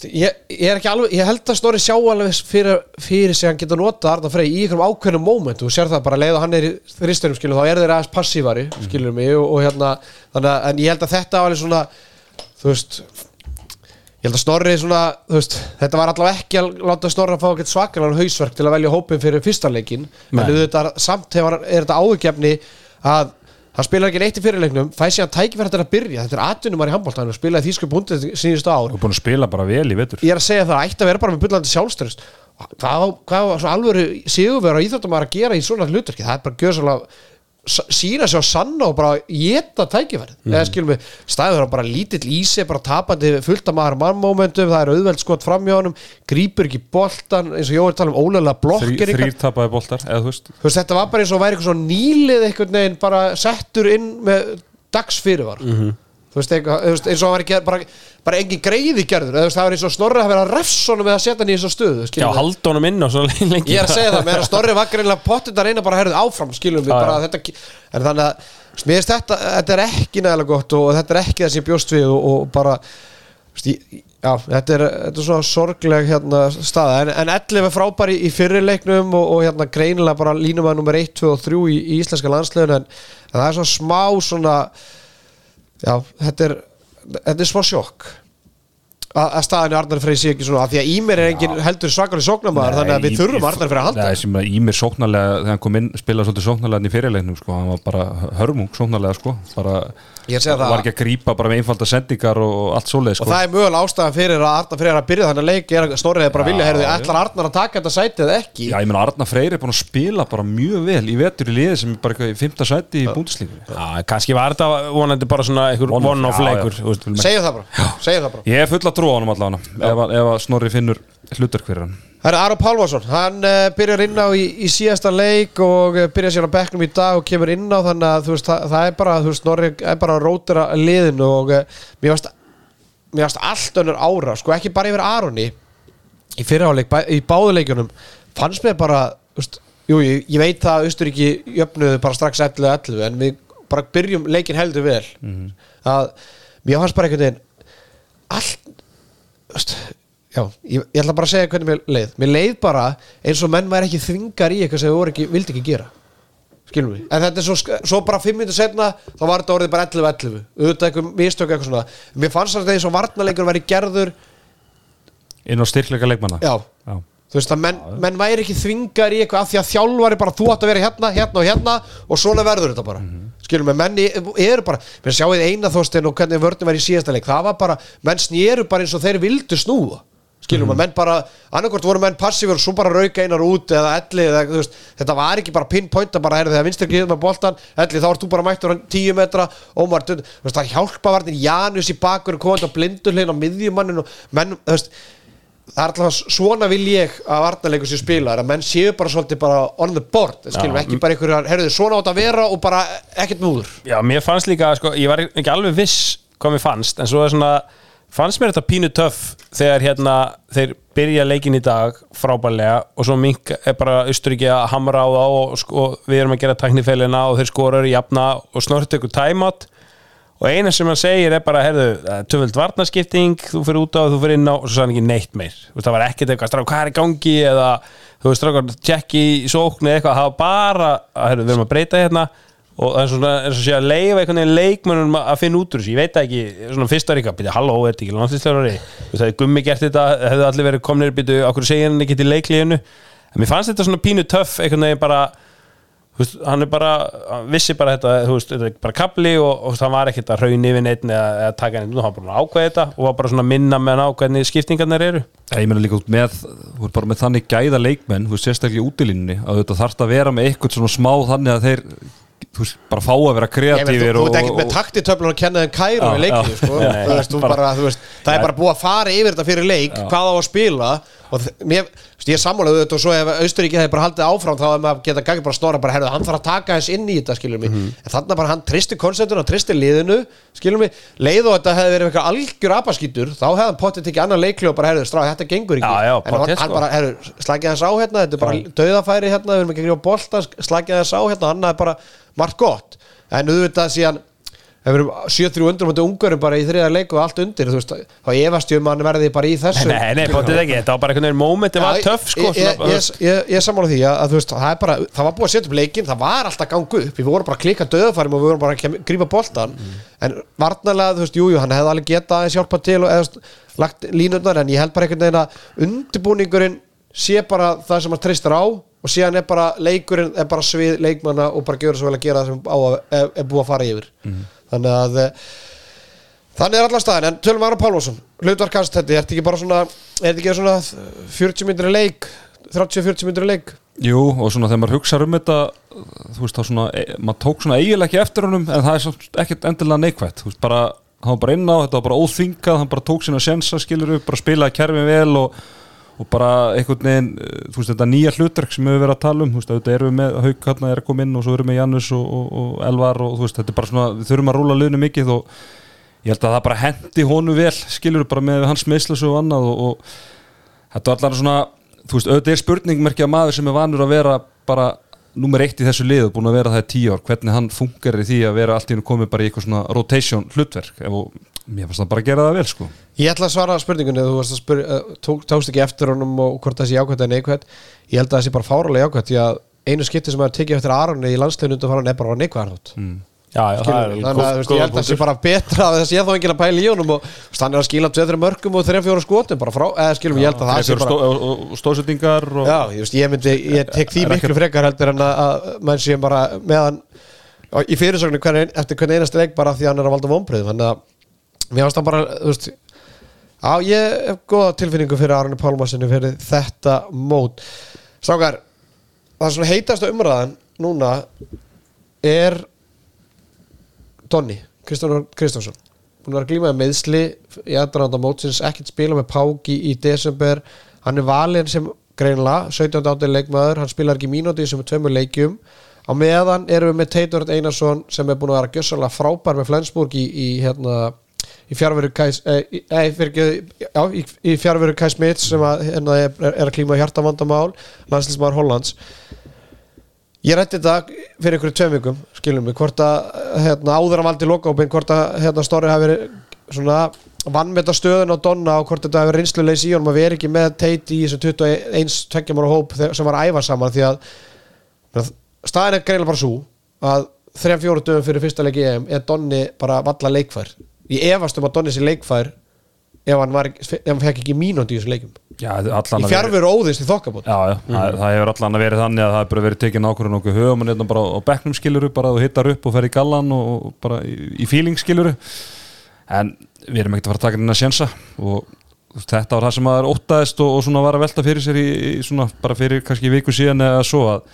ég, ég alveg, ég held að Snorri sjá alveg fyrir, fyrir sig að hann geta nota Arna Frey í einhverjum ákveðnum moment, þú sér það bara leið og hann er í þristunum skilur, þá er þeir aðeins passívari skilur mig og, og hérna þannig að, en ég held að þetta var alveg svona þú veist ég held að Snorri svona, þú veist, þetta var allavega ekki að láta Snorri að fá ekkert svakalega hausverk til að velja hópin fyrir fyrsta leikin en auðvitað samt hefur, er þetta áhugjefni að hann spilar ekki neitt í fyrirleiknum fæ sér að tækifæra þetta að byrja. Þetta er atvinnumar í handbóltan og spilaði þýsku búndið síðustu ár. Og búin að spila bara vel í vetur. Ég er að segja það, ætti að vera bara með bullandi sjálfströst hvað, á- hvað svo alvöru sigurverð og íþjóttumar að gera í svona hlutverki? Það er bara svolítið sína sig á sanna og bara geta tækifærið. Mhm. eða skilum við, stæður bara lítill í sig bara tapandi fullt af maður mannmomentum það er auðveld skot fram hjá honum grípur ekki boltan, eins og Jói tala um ólega blokkir þrýr tapaði boltar eða þú veist. Þetta var bara eins og væri eitthvað nýlið einhvern veginn bara settur inn með dagsfyrirvar veist, eitthvað, þú veist, eins og hann var ekki bara, bara engin greiði gerður, eða það var eins og Snorri að vera refsonum með að setja hann í þessa stöðu Já, við. halda honum inn á svo lengi. Ég er að segja það, með að Snorri var greinlega pottit að reyna bara að herðu áfram, skilum við bara þetta, en þannig að mér finnst þetta, þetta er ekki nægilega gott og þetta er ekki það sem ég bjóst við og, og bara ég, já, þetta er, þetta er svona sorgleg hérna staða, en, en 11 er frábæri í fyrirleiknum og, og hérna greinilega bara línum að nummer 1, 2 og 3 í, í já, þetta er þetta er smá sjokk. Að, að staðinu Arnar Frey sé ekki svona af því að í mér er engin heldur svakari sóknarmaður þannig að við þurfum Arnar Frey að halda. Nei, sem að Ímir sóknarlega þegar hann kom inn spilaði svolítið sóknarlega í fyrirleiknum sko, hann var bara hörmung sóknarlega sko, bara Það- var ekki að grípa bara með einfalda sendingar og allt svoleið sko. og það er mögulega ástæðan fyrir að Arnar Freyr að byrja þannig að leik er að Snorrið er bara vilja heyrðu, ætlar Arnar að taka þetta sæti eða ekki? Já, ég meina Arna Freyr er búin að spila bara mjög vel í vetur í liði sem er bara eitthvað í fymta sæti í búndislíku Já, kannski var þetta vonandi bara svona einhver One-off, leikur segjum það bara, segjum það bara. Ég er full að trúa honum allavega ef, ef að Snorri finnur hlutverk fyrir hann Það er Aron Pálvarsson, hann uh, byrjar inn á í, í síðasta leik og uh, byrjar sér á bekknum í dag og kemur inn á þannig að veist, það, það er bara, þú veist, Norri er bara að rótira liðinu og uh, mér varst mér varst allt önnur ára, sko ekki bara yfir Aroni í fyrraháleik, bæ, í báðuleikjunum fannst mér bara, þú veist, jú, ég, ég veit það að Austuríki jöfnuðu bara strax 11-11 en við bara byrjum leikin heldur vel. Að mér fannst bara einhvern veginn allt þú veist, já, ég, ég ætla bara að segja hvernig mér leið. Mér leið bara eins og menn væri ekki þvingar í eitthvað sem þau voru ekki, vildi ekki gera. Skilum við, en þetta er svo, svo bara fimm minnur setna, þá var þetta orðið bara 11-11 auðvitað eitthvað mistök eitthvað svona. Mér fannst þetta eins og varnarleikur væri gerður inn á styrkleika leikmanna? Já, Já. þú veist að menn, menn væri ekki þvingar í eitthvað af því að þjálfari bara þú átt að vera hérna, hérna og hérna og svona verður þetta bara. Skilum við, menn eru bara menn sjáuð eina þóstin og hvernig vörðin var í síðasta leik. Það var bara, menn snýru bara eins og þeir vildu snúa skilum við, menn bara annarkvort voru menn passífur og svo bara rauka einar út eða elli, eða, veist, þetta var ekki bara pinpointa bara, heyrðu, þegar vinstir glíðum með boltan elli, þá ert þú bara mættur hann 10 metra Ómar, veist, það hjálpa varnir Janus í bakur, komandi á blindurlein á miðjumannin og menn, veist það er alltaf svona vil ég að varnarleikur sér spila, er að menn séu bara svolítið bara on the board, skilum við, ekki bara einhverjar herruðu, svona átt að vera og bara ekkert múður. Já, mér fannst líka, sko, ég var ekki alveg viss hvað mér fannst, en svo er svona fannst mér þetta pínu töff þegar hérna, þeir byrja leikin í dag frábærlega og svo mink er bara Austuríki að hamra á þá og, sko, við erum að gera tæknifælina og þeir skorar í jafna og snort ykkur timeout. Og eina sem hann segir er bara, herðu, töföld varnaskipting þú fyrir út á, þú fyrir inn á og svo hann ekki neitt meir. Veist, það var ekkert eitthvað, strák, hvað er í gangi? eða, þú veist, strákar, tjekki í sóknu eitthvað, það var bara herðu, við erum að breyta hérna og það er svona, eins og sé að leifa einhvern veginn leikmönnum að finna út úr þessu, ég veit ekki svona fyrsta ríka, býta, halló, er þetta ekki landslýstjárari þú veist, er gummi gert þetta, hefðu allir verið komnir býtu, okkur segja hann ekki til leiklíðinu en mér fannst þetta svona pínu töff einhvern veginn bara veist, hann er bara, hann vissi bara þetta þú veist, þetta er bara kapli og, og það var ekkert að raun yfir neitt eða, eða taka neitt hann bara að ákveða þetta og var bara svona að minna með hann á hvernig skiptingarnir eru. Ég meina líka út með, þú er bara með þannig gæða leikmenn, þú veist sérstaklega í útilínunni að þetta þarf að vera með eitthvað svona smá þannig að þeir, þú veist, bara fá að vera veit, kreatífir þú ert ekki með taktitöflun að kenna þeim kæru í leikinu, sko. Það er bara búið að fara yfir þetta fyrir leik, hvað á að spila og mér, ég er sammálaðu og svo ef Austuríki hefði bara haldið áfram þá hefði maður geta gangið bara snorra bara herðu, hann þarf að taka þess inn í þetta skilur mig. Mhm. en þannig bara hann tristi konceptun hann tristi liðinu skilur mig, leið og þetta hefði verið eitthvað algjör apaskýtur þá hefði hann pottið tekið annan leikli og bara herðu, strá, þetta gengur ekki. Já, já, en hann, hann sko. bara, herðu, slagið þess á hérna þetta er bara dauðafæri hérna, við erum ekki að grífa bolta slagið þess á hérna, hann er bara margt gott, en auðvitað síðan ef við erum 7-3 undur mútið ungurum bara í þriða leik og allt undir veist, þá efast ég um að hann verði bara í þessu. Nei, nei, bóttið ekki, þetta var bara einhvern veginn moment, þetta var töff sko ég, ég, ég, ég, sammála því að, að veist, það, er bara, það var búið að setja upp leikin það var alltaf gangu upp, við vorum bara að klika döðafærum og við vorum bara að grípa boltan Mm. en varnarlega, þú veist, jújú, jú, hann hefði alveg getað aðeins hjálpa til og eða, lagt línundar en ég held bara einhvern veginn að undirbúningurinn sé bara það sem hann treystar á og síðan er bara leikurinn er bara svið leikmanna og bara gjör svo vel að gera það sem að, er, er búið að fara yfir. Mhm. Þannig að eh, Þannig er allar staðin, en tölum Aron Pálmarsson hlutvarkast þetta, er þetta ekki bara svona er þetta ekki svona 40 myndir í leik 30-40 myndir í leik? Jú, og svona þegar maður hugsa um þetta þú veist þá svona, e, maður tók svona eiginlega ekki eftir honum en það er ekkert endilega neikvætt. Þú veist bara, hann var bara inn á, þetta var bara óþvingað hann bara tók sína sjensa, skilur upp bara spilaði kerfin vel og, og bara einhvern veginn, eh, þú veist þetta nýja hlutverk sem við verið að tala um, þú veist þetta erum við með Hauk hérna er að koma inn og svo erum við Janus og, og, og Elvar og þú veist þetta er bara svona við þurfum að rúla liðinu mikið og ég held að það bara hendi honum vel skilur bara með hans meðslösu og annað og, og þetta var allar svona þú veist, auðvitað er spurningmerki að maður sem er vanur að vera bara nummer eitt í þessu lið og búin að vera það í tíu ár, hvernig hann funkar í því að vera allt í hennu komið bara í eitthvað svona rotation hlutverk og mér fannst það bara að gera það vel sko. Ég ætla að svara spurningunni, þú varst að spur, uh, tók, tókst ekki eftir honum og hvort það sé jákvæmt en neikvæmt ég held að það sé bara fáralega jákvæmt því að einu skipti sem að tekið eftir Aronni í landsleginu undan fara er bara neikvæmt mm. Já, já, það er þannig að ég held að það sé bara betra að það sé þá enginn að pæla í honum og er að skila 2-3 mörgum og 3-4 skotum bara frá, eða skilum, ég held að það sé bara og, stóðsettingar og Já, ég, veist, ég myndi, ég tek því miklu frekar heldur en að, að mann sé bara meðan á, í fyrirsögnu hvern, eftir hvern einasta leik bara því að hann er að valda vonbröð þannig að mér það bara þú veist, á, ég hef góða tilfinningu fyrir Arne Pálmarsinni fyrir þetta mót. Strákar, það sem heitast umræðan núna er Donni, Kristján Kristjánsson. Búin að vera að glíma með meðsli í aðdraðanda mótsins, ekkert spila með Páki í desember, hann er valinn sem greinlega, 17. áttir leikmaður hann spilar ekki mínúti sem er tveimur leikjum. Á meðan erum við með Teitur Einarsson sem er búin að vera gjössalega frábær með Flensburg í, í hérna í fjárveru Kæs eh, í- fjárveru Kæs Smits sem að, hérna, er, er að klíma hjartavandamál landslýsmaður Hollands. Ég rætti þetta fyrir einhverju tveim vikum, skilum mig, hvort að hérna, áður að valdi lokópin, hvort að hérna, Snorri hafi verið svona vannmeta stöðun á Donna og hvort þetta hafi verið reynslulegs í honum að vera ekki með teiti í þessum 21 tveggjamara hóp sem var æfa saman því að staðin er greinlega bara svo að þrejum fjóru dögum fyrir fyrsta leik í EM er Donni bara valla leikfær ég efast um að Donni sé leikfær ef hann, var, ef hann fekk ekki mínúndi í þessum leikum Já, allan í vera- fjárveru óðist í þokkabót. Já, já, það, það hefur allan að verið þannig að það hefur bara verið tekið nákvæmlega nokkuð höfum og nefnum bara á bekknum skiluru bara þú hittar upp og fer í gallan og, og bara í, í feeling skiluru en við erum ekkert að fara að taka inn að sjensa og þetta var það sem að er óttaðist og, og svona var að velta fyrir sér í, í svona bara fyrir kannski viku síðan eða svo að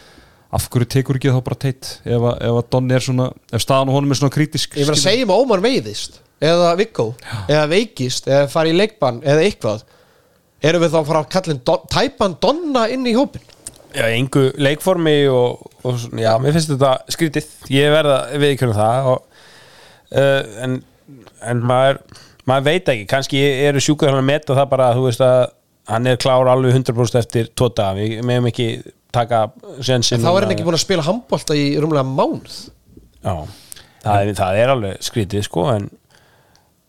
af hverju tekur ekki þá bara teitt ef, að- ef að Donni er svona, ef staðan og honum er svona kritisk Ég verð að segja mig Ómar meiðist eða Viggo, eða veikist? Eða fari í leikbann? Eða eitthvað? Erum við þá að fara að kalla don, tæpan Donna inn í hópin Já, engu leikformi og, og já, mér finnst þetta skrítið. Ég verða viðkjörnum það og, uh, en, en maður, maður veit ekki, kannski eru sjúkur hann að meta það bara að þú veist að hann er klár alveg 100% eftir tóta, við meðum ekki taka sensin en þá er hann ekki búin að spila handbólta í rúmlega mánuð. Já, það það er alveg skrítið sko en,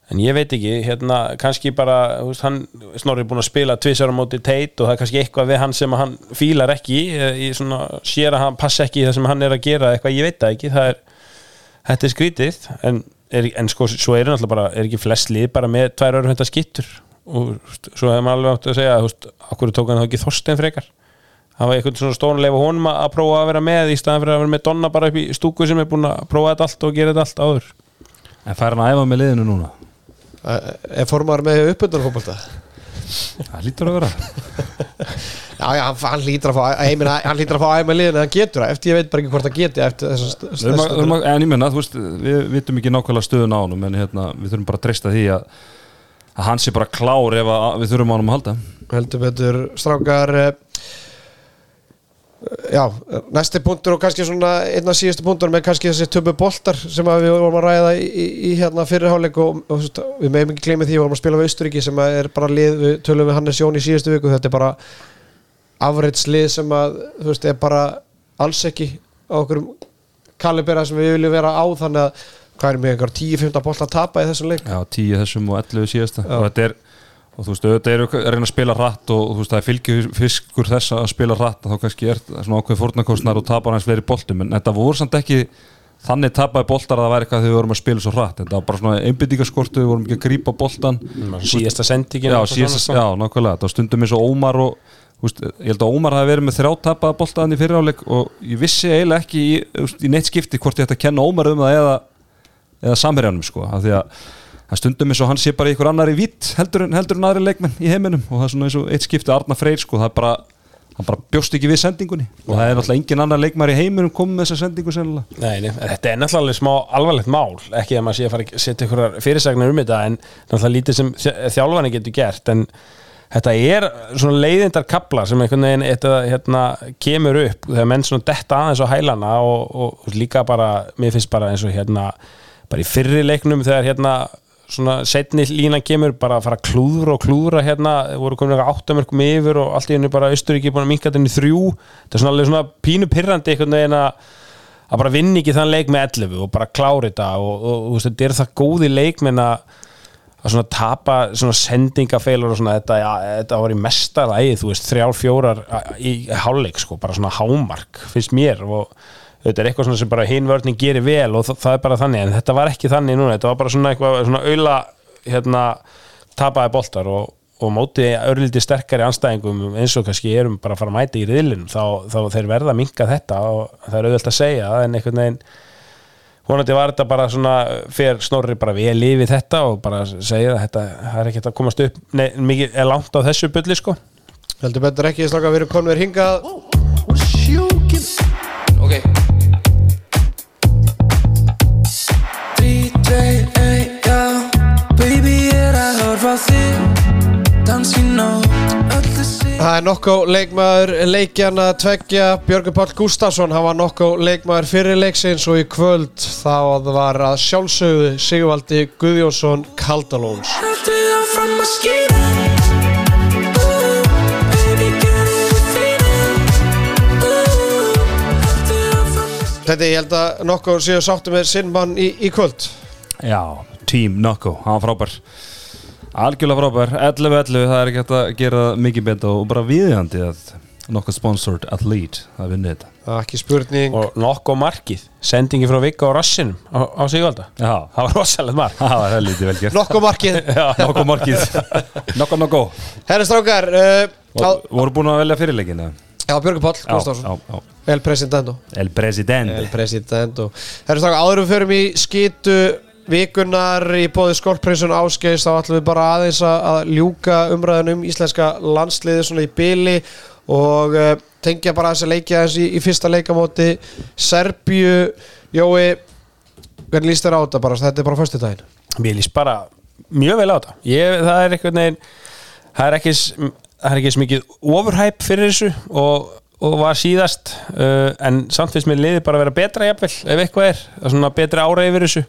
en ég veit ekki, hérna kannski bara, veist, hann Snorri búin að spila tvisar á móti teit og það er kannski eitthvað við hann sem hann fílar ekki eh, í svona, sér að hann passa ekki í það sem hann er að gera eitthvað, ég veit það ekki það er, þetta er skrítið en, er, en sko, svo er náttúrulega bara er ekki flest lið bara með tvær öru þetta skittur og svo hefur maður alveg átt að segja okkur tók hann þá ekki Þorstein frekar það var eitthvað svona stónulega honum að prófa að vera með í staðan fyrir að vera með Donna bara upp í stúku sem er búin að prófa þetta allt og gera þetta allt áður En fær hann að æfa með liðinu núna? Er formar með fótbolta Það lítur að vera. Já, já, hann, hann lítur að fá hann lítur að fá æma liðin en hann getur það. Eftir ég veit bara ekki hvort það geti En ég menna, þú veist, við vitum ekki nákvæmlega stöðun á honum en hérna, við þurfum bara að treysta því að, að hann sé bara klár ef að, við þurfum á honum að halda. Heldur betur strákar eh, já, næsti punktur og kannski svona einn af síðustu punktur með kannski þessi töpu boltar sem við vorum að ræða í, í, í hérna fyrirháleik og, og, og við meðum ekki gleyma því við vorum að spila við Austuríki sem er bara lið, við tölum við Hannes Jón í síðustu viku, þetta er bara afrits lið sem að þú veist, er bara alls ekki á okkur kalibera sem við viljum vera á þannig að hvað er með einhver 10-15 bolta að tapa í þessum leik Já, 10 þessum og 11 síðasta Já. og þetta er, og þú veist, auðvitað eru að reyna að spila hratt og, og þú veist, það er fylgjur fiskur þess að spila hratt og þá kannski er svona ákveð fórnarkostnar og tapar hans fleiri boltum. En þetta voru samt ekki þannig tapaði boltar að það væri eitthvað þegar við vorum að spila svo hratt. Þetta var bara svona einbyttingaskortu, við vorum ekki að grípa boltan síðasta sendingin Já, og svona, síðast, sko. já, nákvæmlega, var stundum eins og Ómar og veist, ég held að Ómar hafi verið með þrjá tapaða boltaðan í fyriráleik og ég vissi eiginlega ekki í, í neitt skipti hvort ég ætti að kenna Ómar um það eða, eða samherjanum sko, af því að það stundum eins og hann sé bara ykkur annar í vitt heldur, heldur en aðri leikmenn í heiminum og það er svona eins og eitt skipti Arna Freyr sko, það er bara, hann bara bjóst ekki við sendingunni og það er náttúrulega engin annar leikmar í heiminum komið með þessa sendingu sennilega. Nei, nei, þetta er náttúrulega smá alvarlegt mál ekki að maður sé að fara að setja ykkur fyrirsagnir um þetta en náttúrulega lítið sem þjá- þjálfani getur gert en þetta er svona leiðindar kapla sem einhvern veginn þetta, hérna, kemur upp þegar menn svona detta aðeins á hælana og, og líka bara, mér finnst bara eins og hérna, bara í fyrri leiknum þegar hérna svona setni línan kemur bara að fara að klúðra og klúðra hérna, voru komin eitthvað áttamörkum yfir og allt í henni bara Austuríki búin að minka þetta inn í þrjú. Þetta er svona alveg svona pínu pirrandi einhvern veginn að að bara vinna ekki þann leik með 11 og bara klára þetta og, og, og þetta er það góði leikmenn að að svona tapa svona sendingafeilur og svona þetta, ja, þetta var í mesta lagi þú veist, þrjár, fjórar í hálfleik sko, bara svona hámark finnst mér. Og þetta er eitthvað svona sem bara hinvörning gerir vel og það, það er bara þannig en þetta var ekki þannig núna, þetta var bara svona eitthvað svona auðla hérna tapaði boltar og, og móti örlítið sterkari anstæðingum eins og kannski erum bara að fara að mæta í riðlinn þá, þá þeir verða að minka þetta og það er auðvöld að segja en einhvern veginn vonandi var þetta bara svona fyrir snorri bara vel yfir þetta og bara segja að þetta er ekki að komast upp nei, mikið er langt á þessu bulli sko. Heldur betur ekki strákar við erum konver hingað Það er nokkó leikmaður leikjana tveggja. Björgur Páll Gustafsson hann var nokkó leikmaður fyrir leiksins og í kvöld þá var að sjálfsögðu Sigvaldi Guðjónsson Kaldalóns Þetta ég held að nokkó séu sáttu með sinn mann í, í kvöld. Já, Team Nokko, hann var frábær. Algjörlega frábær, 11-11 það er ekki hægt að gera mikið betur og bara viðjandi að Nokko sponsored athlete það vinni þetta. Það er ekki spurning. Og nokkuð markið, sendingi frá Vigga á rassinum á, á Sigvalda. Já, það var rosalegt mark. Það var helviti vel gert. Nokkó markið. Nokko markið. Nokko Nokko. Herri strákar uh, á, Og voru búin að velja fyrirleikina Já, Björgur Páll Gustafsson já, já. El Presidento El President El Presidento Herri strákar, áður en við förum í skitu vikunar í bóði Skorprinsun Ásgeist þá ætlum við bara aðeins að, að ljúka umræðan um íslenska landsliði svona í byli og uh, tengja bara þess að leikja aðeins í, í fyrsta leikamóti Serbju Jói, hvernig líst þér á þetta bara? Þetta er bara fyrstu daginn mér líst bara mjög vel á þetta. Ég, það er einhvern veginn það er ekki, það er ekki svo mikið overhype fyrir þessu og, og var síðast uh, en samt finnst mér liðið bara að vera betra jafnvel ef eitthvað er, það er svona betra ára yfir þessu.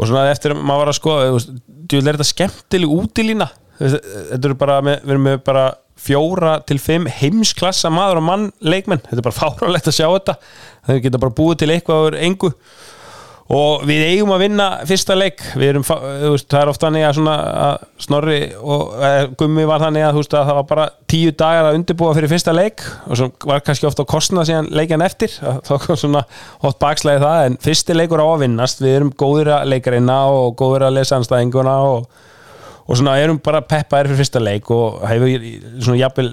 Og svona eftir að maður var að skoða þú er þetta skemmtileg útilína. Þú veist, þetta eru bara með, við erum með bara fjóra til fimm heimsklassa maður og mann leikmenn, þetta er bara fáralegt að sjá þetta. Þau geta bara búið til eitthvað úr engu og við eigum að vinna fyrsta leik. Við erum, veist, það er oft þannig að að Snorri og eh, Gummi var þannig að, veist, að það var bara tíu dagar að undirbúa fyrir fyrsta leik og svo var kannski ofta að kostna síðan leikjan eftir. Að þá kom svona oft bakslæði það en fyrsti leikur á að vinnast. Við erum góðir að leikarina og góðir að lesa anstæðinguna og, og svona erum bara peppaðir fyrir fyrsta leik og hefur svona jafnvel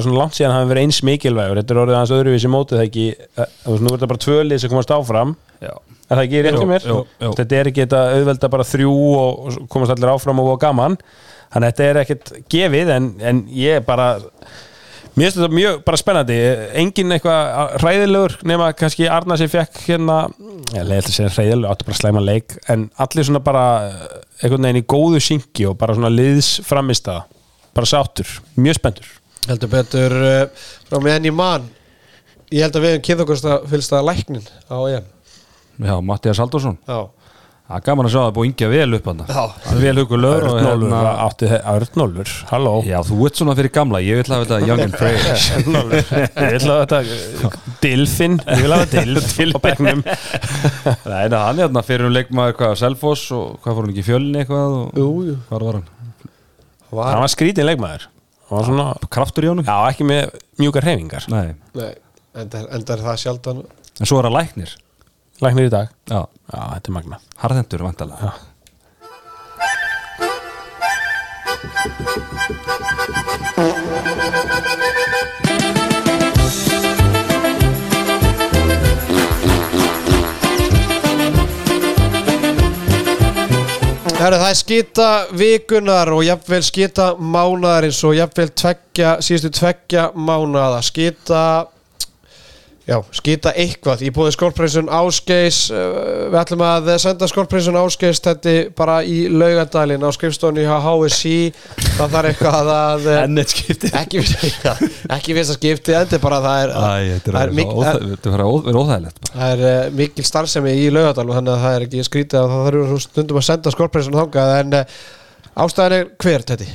svona langt síðan hafi verið eins mikilvægur. Þetta er orðið aðeins öðruvísi mótið það ekki nú er þetta bara tvölið sem komast áfram. Já. Er það ekki rétt hjá mér? Þetta er ekki þetta auðvelda bara þrjú og komast allir áfram og voða gaman. Þannig að þetta er ekkert gefið en, en ég er bara Mér finnst þetta mjög bara spennandi. Engin eitthvað hræðilegur nema kannski Arna sem fekk hérna ég leiði að segja hræðilegur, áttu bara slæma leik en allir svona bara einhvern veginn í góðu syngi og bara svona liðs framist það bara sáttur, mjög spenntur. Heldur betur uh, frá meðan í mann ég held að við hefum kynnt okkur að fylgst að læknin á EM Já, Mattias Haldursson já, Það er gaman að sjá það búið ingja vel upp hann Já. Vel hugur lögur Örnólfur, hérna átti Örnólfur, halló. Já, þú ert svona fyrir gamla, ég vil hafa þetta young and fresh. Örnólfur, ég vil að þetta Dilfin, ég vil að þetta Dilfin Nei, nei, hann er hérna fyrir um leikmaður hvað, Selfoss og hvað fór hann ekki í fjölni eitthvað og jú, jú. Hvað var hann? var, hann var skrítin leikmaður. Hann var svona, Kraftur í honum? já ekki með mjúkar hreyfingar. Nei, nei, enda, enda er það sjaldan. En svo er hann læknir læknir í dag, Já, já þetta er magna harðendur vantalega Herra, það er skita vikunar og jafnvel skita mánaðarins og jafnvel tveggja, síðustu tveggja mánaða. Skita já, skita eitthvað. Í búið skólprinsun Ásgeis uh, við ætlum að senda skólprinsun Ásgeis þetta bara í laugadalinn á skrifstónu hjá HSI það þarf eitthvað að uh, Ennett skipti ekki, ekki fyrsta skipti þetta er bara það er, Æ, það er er, óþægilegt það er mikil starfsemi í laugadal og þannig að það er ekki skrítið að það þarf stundum að senda skólprinsun þangað en uh, ástæðan er hver þetta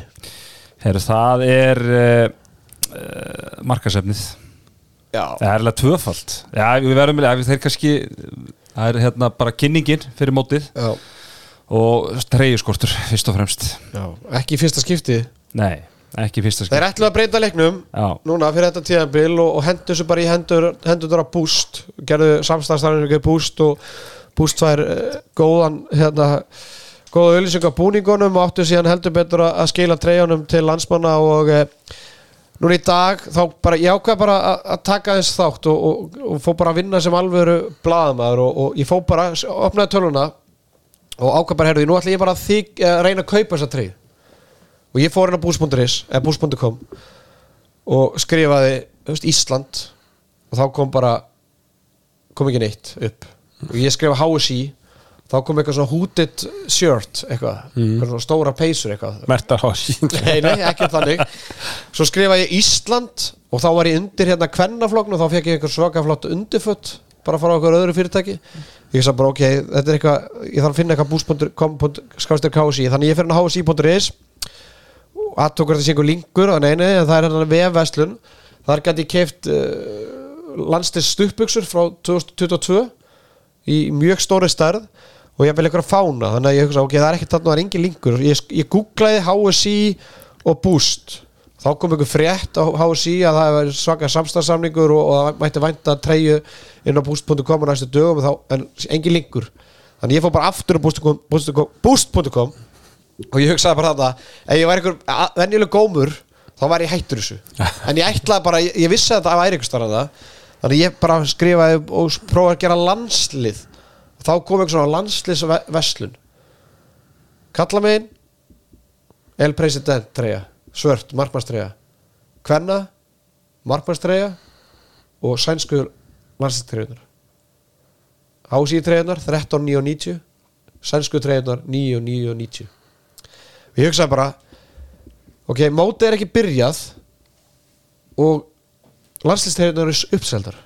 Heru, Það er uh, markasefnið Það er alveg tvöfald Já, við verðum með þeir kannski það er hérna bara kynningin fyrir mótið já, og treyjuskortur fyrst og fremst. Já, ekki fyrsta skipti? Nei, ekki fyrsta skil Þeir ætlu að breyta leiknum Já, núna fyrir þetta tíðanbil og, og hendur þessu bara í hendur hendur á Boost, gerðu samstæðstæðinu Boost og Boost fær uh, góðan hérna góða auðlýsing á búningunum og áttu síðan heldur betur að að skila treyjunum til landsmanna og uh, núna í dag þá bara ég ákveð bara að, taka þess þátt og, og, og fó bara að vinna sem alvöru blaðamaður og, og ég fó bara, opnaði töluna og ákveð bara, herðu, nú ætla ég bara að, þig, að reyna að kaupa þessa treyju og ég fór á boost.is eða boost.com og skrifaði veist, Ísland og þá kom bara kom ekki neitt upp. Og ég skrifa HSI þá kom eitthvað svona hooded shirt eitthvað, eitthvað svona stóra peysur eitthvað. Mertar Hossi nei, nei, ekki þannig. Svo skrifaði ég Ísland og þá var ég undir hérna kvennaflokn og þá fekk ég eitthvað svaka flott undirfött bara frá okkur öðru fyrirtæki. Ég sagði bara ok, þetta er eitthvað ég þarf að finna eitthvað KSI þannig ég fyrir hsi.is og aðtókur þetta sé einhver linkur nei, nei, það er hérna vefverslun. Þar gæti ég keift uh, landstins stuppbuxur frá 2022 í mjög stóri stærð og ég vil eitthvað fána þannig að ég hugsa, ok, það er ekkert þarna, það er engin linkur. Ég, ég googlaði HSI og Boost. Þá kom einhver frétt á HSI að það var svaka samstæðsamningur og, og það mætti vænta treyju inn á boost.com á næstu dögum og þá, en engin linkur. Þannig ég fór bara aftur á boost.com boost.com boost.com og ég hugsaði bara þetta ef ég væri einhver venjuleg gómur þá væri ég hættur þessu. En ég ætlaði bara, ég, ég vissi að það væri einhver starf þannig ég bara skrifaði og prófaði að gera landslið. og þá kom einhver svona landsliðsveslun kalla megin El President treyja svört markmannstreyja Kvenna markmannstreyja og sænsku landsliðstreyjunar Hási treyjunar 13.990 sænsku treyjunar 9.990 Ég hugsaði bara ok, mótið er ekki byrjað og landsliðstreyjunar er uppseldar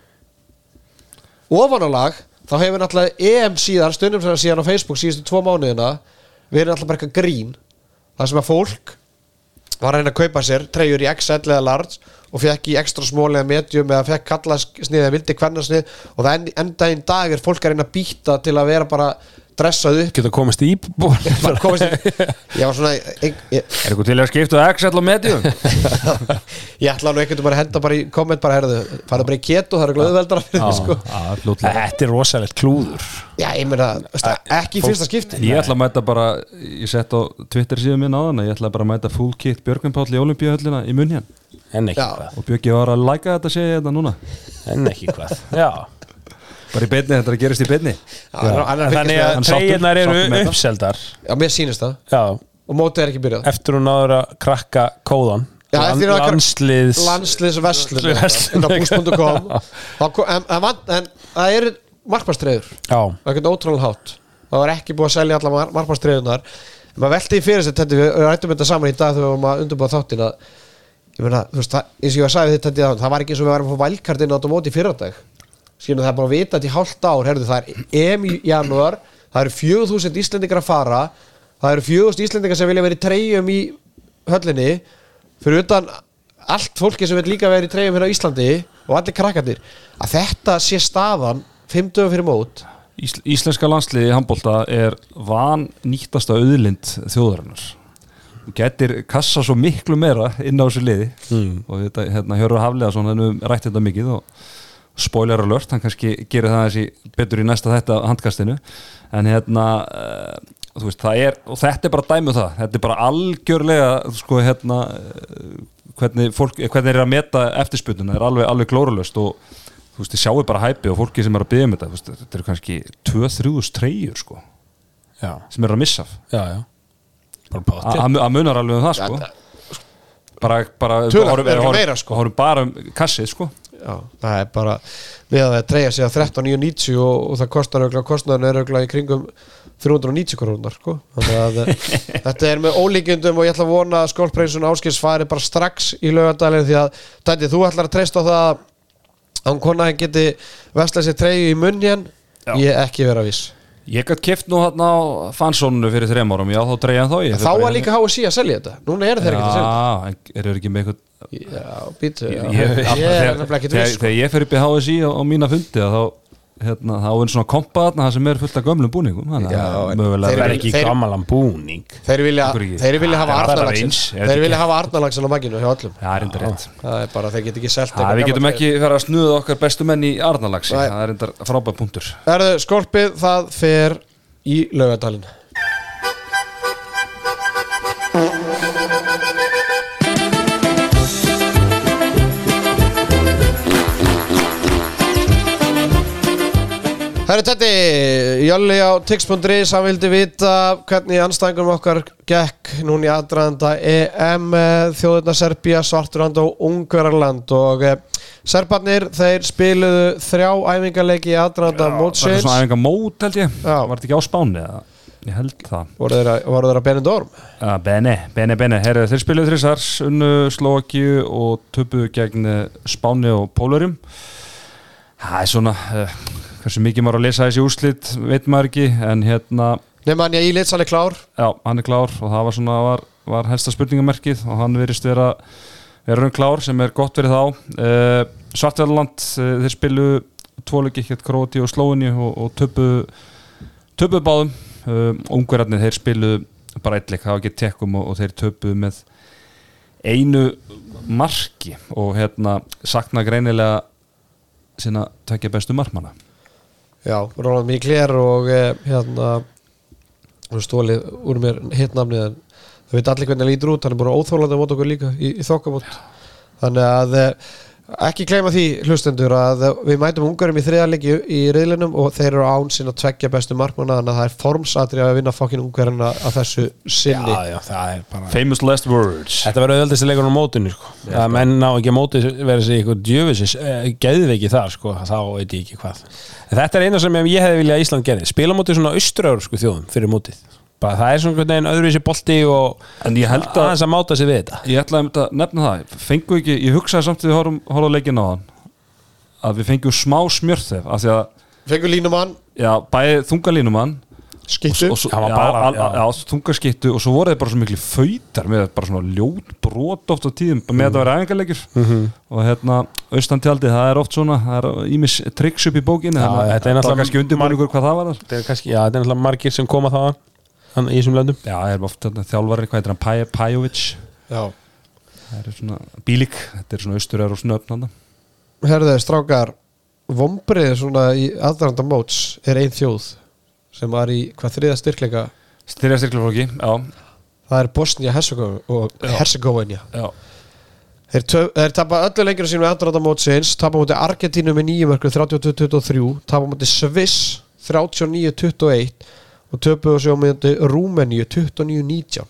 ofanálag þá hefur náttúrulega EM síðan stundum sem síðan á Facebook síðustu tvo mánuðina verið náttúrulega bara eitthvað grín. Það sem að fólk var að reyna að kaupa sér treyjur í XL eða large og fekk í ekstra small eða medium eða fekk kallasnið eða vildi kvennasnið og það en- enda einn dag er fólk að reyna að býta til að vera bara dressað upp. Geta komist í Bara komast í- ég var svona ég, ég, Er eitthvað til að skipta XL og medium? ég ætla nú einhvern veginn að henda bara í komment bara herðu, farið bara í keto, það er glöðveldara fyrir því sko. Þetta er rosalegt klúður. Já, ég meina, veist ekki í fyrsta skipti. Ég ætla að mæta bara, ég sett á Twitter síðan minn áðan að ég ætla bara að mæta full kit Björgvin Páll í Olimpíuhöllina í munn hérna En ekki hvað. Og Björgi var að læka þetta segja þetta núna. En ekki hvað. Já bara í beinni, þetta er að gerist í beinni. Að Þannig að treyjunar eru þetta. uppseldar. Já, mér sýnist það. Já. Og mótið er ekki byrjað. Eftir hún náður að krakka kóðan. Já, að- Landsliðs landsliðsverslun. Verslun. inn á búst.com Þá kom- en, en, en það eru markmannstreyður Já. Það er ekkert ótrúlega hátt. Það var ekki búið að selja alla mar markmannstreyðunar maður velti í fyrir sér þetta, við rættum þetta saman í dag þegar við varum að undurbúða þáttin að ég meina, þú veist, það, eins og ég var að sagði þetta það, það var ekki eins og við varum að fá vælkartinn á móti í fyrradag skilur það er bara að vita þetta í hálft ár herðu, það er EM í janúar það eru 4000 Íslendingar að fara það eru 4000 Íslendingar sem vilja vera í treyjum í höllinni fyrir utan allt fólki sem vil líka vera í treyjum hérna á Íslandi og allir krakkarnir. Að þetta sé staðan 5 dögum fyrir mót. Ísl Íslenska landsliði í handbólta er van nýttasta auðlind þjóðarinnar. Getur kassa svo miklu meira inn á þessu liði. Og þetta, hérna, Hjörður Hafleðarsson hann hefur rætt þetta mikið og spoiler alert, hann kannski gerir það þessi betur í næsta þetta handkastinu. En hérna uh, þú veist, er, og þetta er bara dæmið það. Þetta er bara algjörlega sko, hérna, uh, hvernig fólk hvernig er að meta eftirsputuna, það er alveg, alveg glórulöst og þú veist, þið sjáu bara hæpi og fólki sem er að byggja um þetta, veist, þetta eru kannski 2-3 treyjur sko, Já, sem eru að missa já, já. Bara að munar alveg um það sko. bara, bara horfum- meira, sko. horfum bara um kassið sko Já, það er bara við að það treyja sig að 13.990 og, og það kostar auðvitað, kostnaðan er auðvitað í kringum 390 krónar sko. þetta er með ólíkjundum og ég ætla að vona að skólpreysun áskils fari bara strax í lögadalinn því að Dæti, þú ætlar að treysta á það að hann konaðin geti vestlað sér treyju í munn ég ekki vera viss ég gætt keft nú hann á fansónu fyrir þrejum árum, já þá dreigja hann þá ég þá var líka HSI að selja þetta. Núna eru þeir ekki að selja já, en eru þeir ekki með eitthvað þetta já, býtu, já, þegar, sko. þegar ég fer upp í HSI á, mína fundi þá hérna, þá er svona kompa þarna það sem er fullt af gömlum búningum þeir Það er ekki þeir- gammalan búning. þeir vilja, þeir vilja hafa Það bara arnalagsin eins, er þeir vilja hafa arnalagsin á maginu hjá öllum. Já, reyndir rétt. Það er bara, þeir get ekki selt við getum ekki fara að snuða okkar bestu menn í Arnalagsi Nei. það er reyndar frábæð punktur. Erðu, skorpið, það fer í laugadalinn Herru Tetti, Jolli á tix.is, hann vildi vita hvernig anstæðingum okkar gekk núna í aðdraðanda EM eh, þjóðurna Serbía, Svarturland og Ungverarland og eh, Serbarnir, þeir spiluðu þrjá æfingarleiki í aðdraðanda Það er mótsins svona æfinga mót held ég Já. Var þetta ekki á Spáni? eða? Ég held það voru þeir að, voru þeir að Benidorm uh, Bene, bene, bene Herri, Þeir spiluðu þrissars unnu Slovakíu og töpuðu gegn Spáni og Pólurum Það er svona uh, hversu mikið maður að lesa þessi úrslit veit maður ekki en hérna nema hann í litsalli klár. Já, hann er klár og það var svona var, var helsta spurningamerkið og hann verist vera vera raun klár sem er gott verið þá. Uh, Svartfjalland, uh, þeir spilu tvoleiki hér Króti og Slóinni og, og töpuðu töpuðu báðum. Uh, ungverðarnir þeir spilu bara eitthvað, það var ekki tekkum og, og þeir töpuðu með einu marki og hérna sakna greinilega sinna tvekja bestu markmanna já, Róland Miklér og eh, hérna stólið úr mér hittnamnið en það veit allir hvernig hann lítur út hann er búin óþólandi á mót okkur líka í, í þokkamót. Þannig að eh, ekki gleyma því hlustendur að við mætum ungarum í þriðarleiki í riðlinum og þeir eru án sinna tveggja bestu markmanna þannig að það er formsatri að vinna fokkin ungarina að þessu sinni. Já, já, það er bara Famous last words. Þetta verður auðvöldist leikur á mótinu sko. að menn ná ekki að móti verið sig eitthvað djöfisis, eh, geðveiki þar sko, þá veit ég ekki hvað. En Þetta er eina sem ég hefði viljað að Ísland gerði. Spila móti svona austuröður sko, þjóðum fyrir mótið bara það er svona einhvern veginn öðruvísi bolti og En ég held að aðeins að máta sig við þetta. Ég ætlaði að nefna það. Fengu ekki, ég hugsaði samt við horfum leikin á hann að við fengjum smá smjörþef af því að, fengur línumann, já, bæði þungalínumann skittu og svo, Hann var já, bara- al- já. já, þungaskittu og svo voru þeir bara svo miklu fautar með bara svona ljót brot oft á tíðum með að það vera æfingarleikjur Mhm. og hérna, austantjaldi, það er oft svona það er ímis tricks upp í bókinni. Já, þannig að þetta er það náttúrulega kannski undirbúningur hvað það var þar. þetta er kannski, já, þetta er náttúrulega margir sem koma hann í þessum löndum. Já, það er oft þarna þjálfari, hvað heitir hann, Paj- Pajovic? Já. það er svona bílik, þetta er svona austur og snöfn hann herðu strákar vombriði svona í aðdraðanda móts er ein þjóð sem var í hvað þriða styrkleika? Styrja styrklaflokki, já, það er Bosnia og Herzegovina já. Þeir, þeir tapa öllu lengjur sínum við aðdraðanda mótsins tapa mútið Argentínu með 9 mörgur 32-23, tapa mútið Sviss 39-21 og töpuðu á mútið Rúmeníu 29-19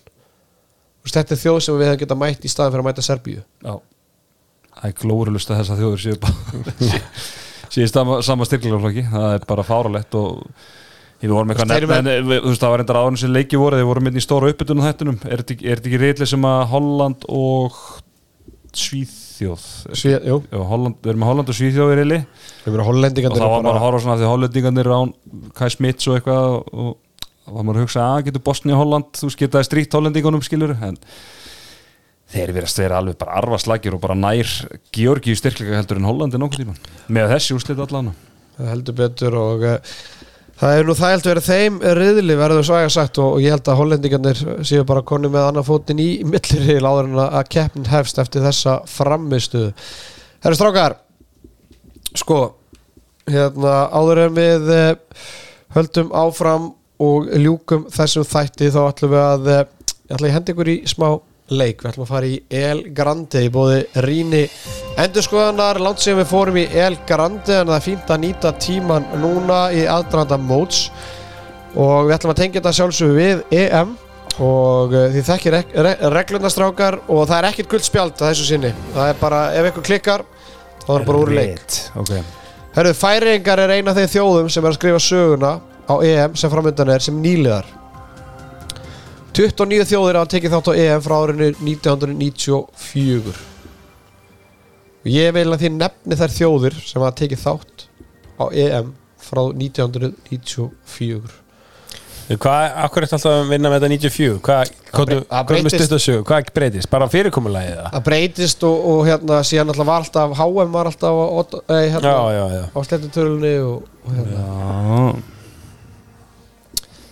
Þú veist, Þetta er þjóð sem við hefum getað mætt í staðin fyrir að mæta Serbíu. Já. Það er glórulust að þess að þjóður séu séu sama, sama styrklarflokki það er bara fáralegt og Við við- þú veist, það var endur áður sem leiki voru, þeir voru með í stóra uppbytunum þættunum, er þetta ekki- er ekki reyðli sem að Holland og Svíþjóð Sví, jú, Já, Holland, við erum með Holland og Svíþjóð í reyðli við og það var bara að horfa svona því hollendingarnir án Kai Smits og eitthvað og var maður að hugsa að getur Bosni og Holland þú getaði stríkt hollendingunum skilur en þeir verðast vera alveg bara arfaslagir og bara nær Georgíu styrkleika heldur en Hollandi nokkuð tíma með þessi úslit allan. Heldur betur og uh, það er nú það heldur verið þeim riðli verður svæga sagt og, ég held að hollendingarnir séu bara konu með annan fótinn í millirriðil áður en að að keppnin hefst eftir þessa framistuðu Herru strákar sko hérna áður en við uh, höldum áfram og ljúkum þessum þætti þá ætlum við að uh, ég ætla að henda ykkur í smá leik. Við ætlum að fara í El Grande í bóði Ríni. Endurskoðanar langt sem við fórum í El Grande en það er fínt að nýta tíman núna í aðdraðanda móts. Og við ætlum að tengja þetta sjálfsögðu við EM og uh, þið þekkir reg re reglundastrákar og það er ekkert guldspjald að þessu sinni. Það er bara, ef ykkur klikkar þá er það bara úr leik. Okay. Herru, færingar er eina af þeir þjóðum sem er að skrifa söguna á EM sem framöndan er sem nýliðar 29 þjóðir hafa tekið þátt á EM frá árinu 1994 og ég vil að þið nefni þær þjóðir sem hafa tekið þátt á EM frá 1994 Hvað, akkur er alltaf að vinna með þetta 94? Hvað, hvað, hvað breytist. stutt að sögu? Hvað breytist? Bara fyrirkomulagið það? það breytist og, og hérna síðan alltaf var alltaf HM var alltaf á, ei, hérna, á slettutölunni og, og hérna Já,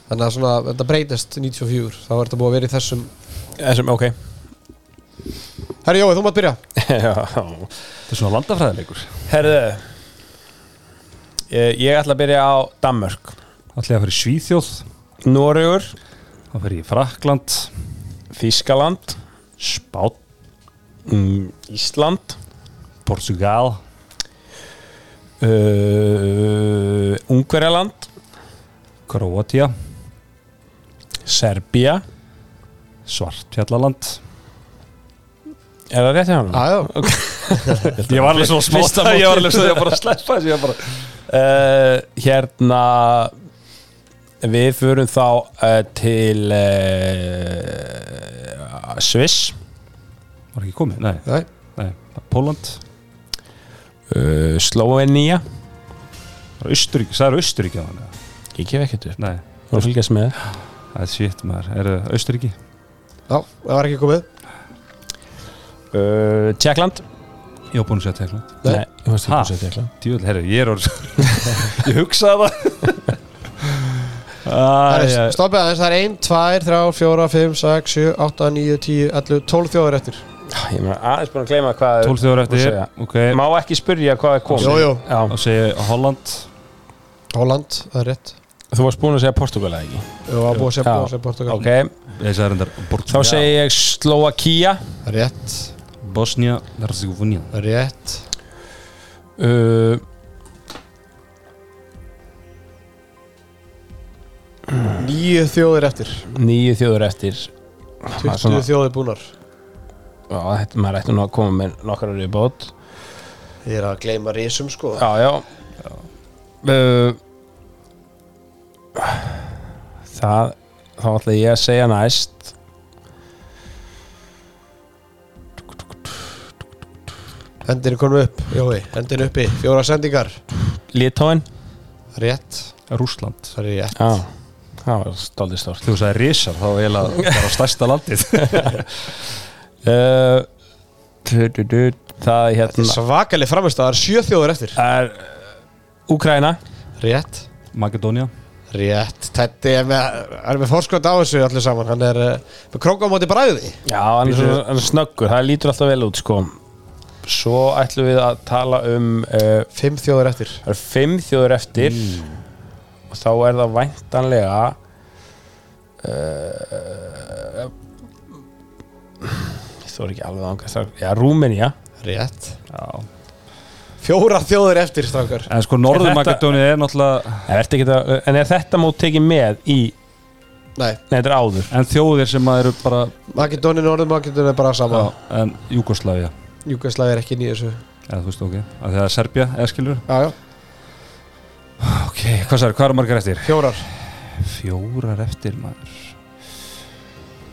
þannig að svona, þetta breytist 94 þá er þetta búið að vera í þessum Þessum, ok. Herri Jói, þú mátt byrja. Já. Þetta er svona landafræðileikur. Herðu ég, ég ætla að byrja á Danmörk. Allir að fyrir Svíþjóð? Noregur. Það fyrir í Frakland Þískaland Spát, mm, Ísland. Portugal. Uh, Ungverjaland. Króatía Serbía Svartfjallaland. Er það rétt hjá hann? Aðjó, Ég var alveg svo Fyrsta smátt Ég var alveg svo ég var bara að sleppa þessu ég bara Uh, hérna Við förum þá uh, til uh, Sviss. Var ekki komið? Nei, nei, nei. Póland uh, Slovenia Það er Austuríki, það er Austuríki á hann Ég gef ekkert upp. Nei, Þú fylgjast með. það er shit maður Er það Austuríki? já, það var ekki komið uh, Tjekkland Ég var búin að segja Tekland Nei. ég Ha? ekki að segja Tjekkland Djúvel, herru, ég er orðið Ég hugsaði það Stoppið aðeins, það er 1, 2, 3, 4, 5, 6, 7, 8, 9, 10, 11, 12 þjóður eftir Ég meina aðeins búin að gleyma hvað 12 þjóður eftir segja. Ok, Má ekki spyrja hvað er komið Jú, jú. Já. þá segi ég Holland Holland, það er rétt Þú varst búin að segja Portugal eða ekki? Jú, það var búið að segja Já. búið að segja Portugal. Ok, Ég sagði reyndar þá Portugal segi ég Slovakia. Rétt, Bosnia, Herzegovina. Er rétt. Uh, Níu þjóðir eftir. Nýju þjóður eftir. 20 svona- þjóðir búnar Já, þetta maður ætti nú að koma með nokkar í bót Ég er að gleyma risum sko. Já, já, Uh, Það Þá ætla ég að segja næst. Hendin er konum upp, Jói, hendin uppi. Fjóra sendingar. Litóin Rétt, Rússland. Það er rétt. Já, það var stoltið stórt. Þú sagði Rísar, þá er eiginlega bara stærsta landið. Uh, du, du, du, Það er Þetta er hérna svakalig framist Það er sjö þjóðir eftir. Það er Úkraina Rétt, Makedónia rétt Tetti er með, er með forskot á þessu allir saman. Hann er uh, með króka á móti bræði Já, hann er, hann er snöggur, það lítur alltaf vel út sko. Svo ætlum við að tala um uh, Fimm þjóðir eftir. Það eru fimm þjóður eftir. Og þá er það væntanlega uh, ég þór ekki alveg ánga Já, Rúmenía. Rétt. Já. Fjóra þjóðir eftir, strákar En sko Norður Er er náttúrulega En, ertu ekki að, en er þetta mót tekið með í Nei, Nei, þetta er áður En þjóðir sem að eru bara Makedóni, Norður Makedóni er bara sama já, En Júgoslavia Júkaslavi er ekki í þessu Eða þú veist ok að Það er Serbia, eða skilur Já, já, Ok, hvað sagði, hvað eru margar eftir? fjórar Fjórar eftir maður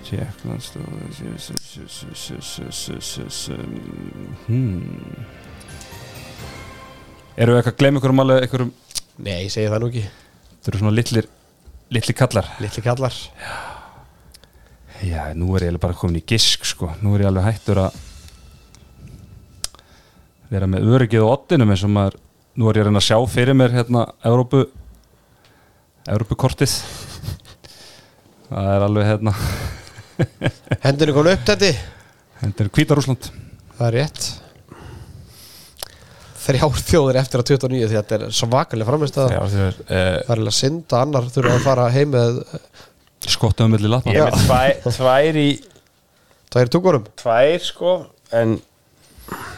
Tjekkland hmm. Eru við eitthvað að gleyma ykkur um alveg ykkur um Nei, ég segi það nú ekki. Þetta eru svona litlir litli kallar. Litli kallar. Já, nú er ég eiginlega bara komin í gisk sko. Nú er ég alveg hættur að vera með öryggið á oddinum eins og maður nú er ég að reyna að sjá fyrir mér hérna Európu Európukortið það er alveg hérna Hendurinn kom upp þetta er Hvítarúsland Það er rétt þrjár þjóðir eftir að 29 því þetta er svakalega framist að það er að synda annar þurfa að fara heim með skotta um milli lappa ég með tvær, tvær í tvær í tungurum tvær sko en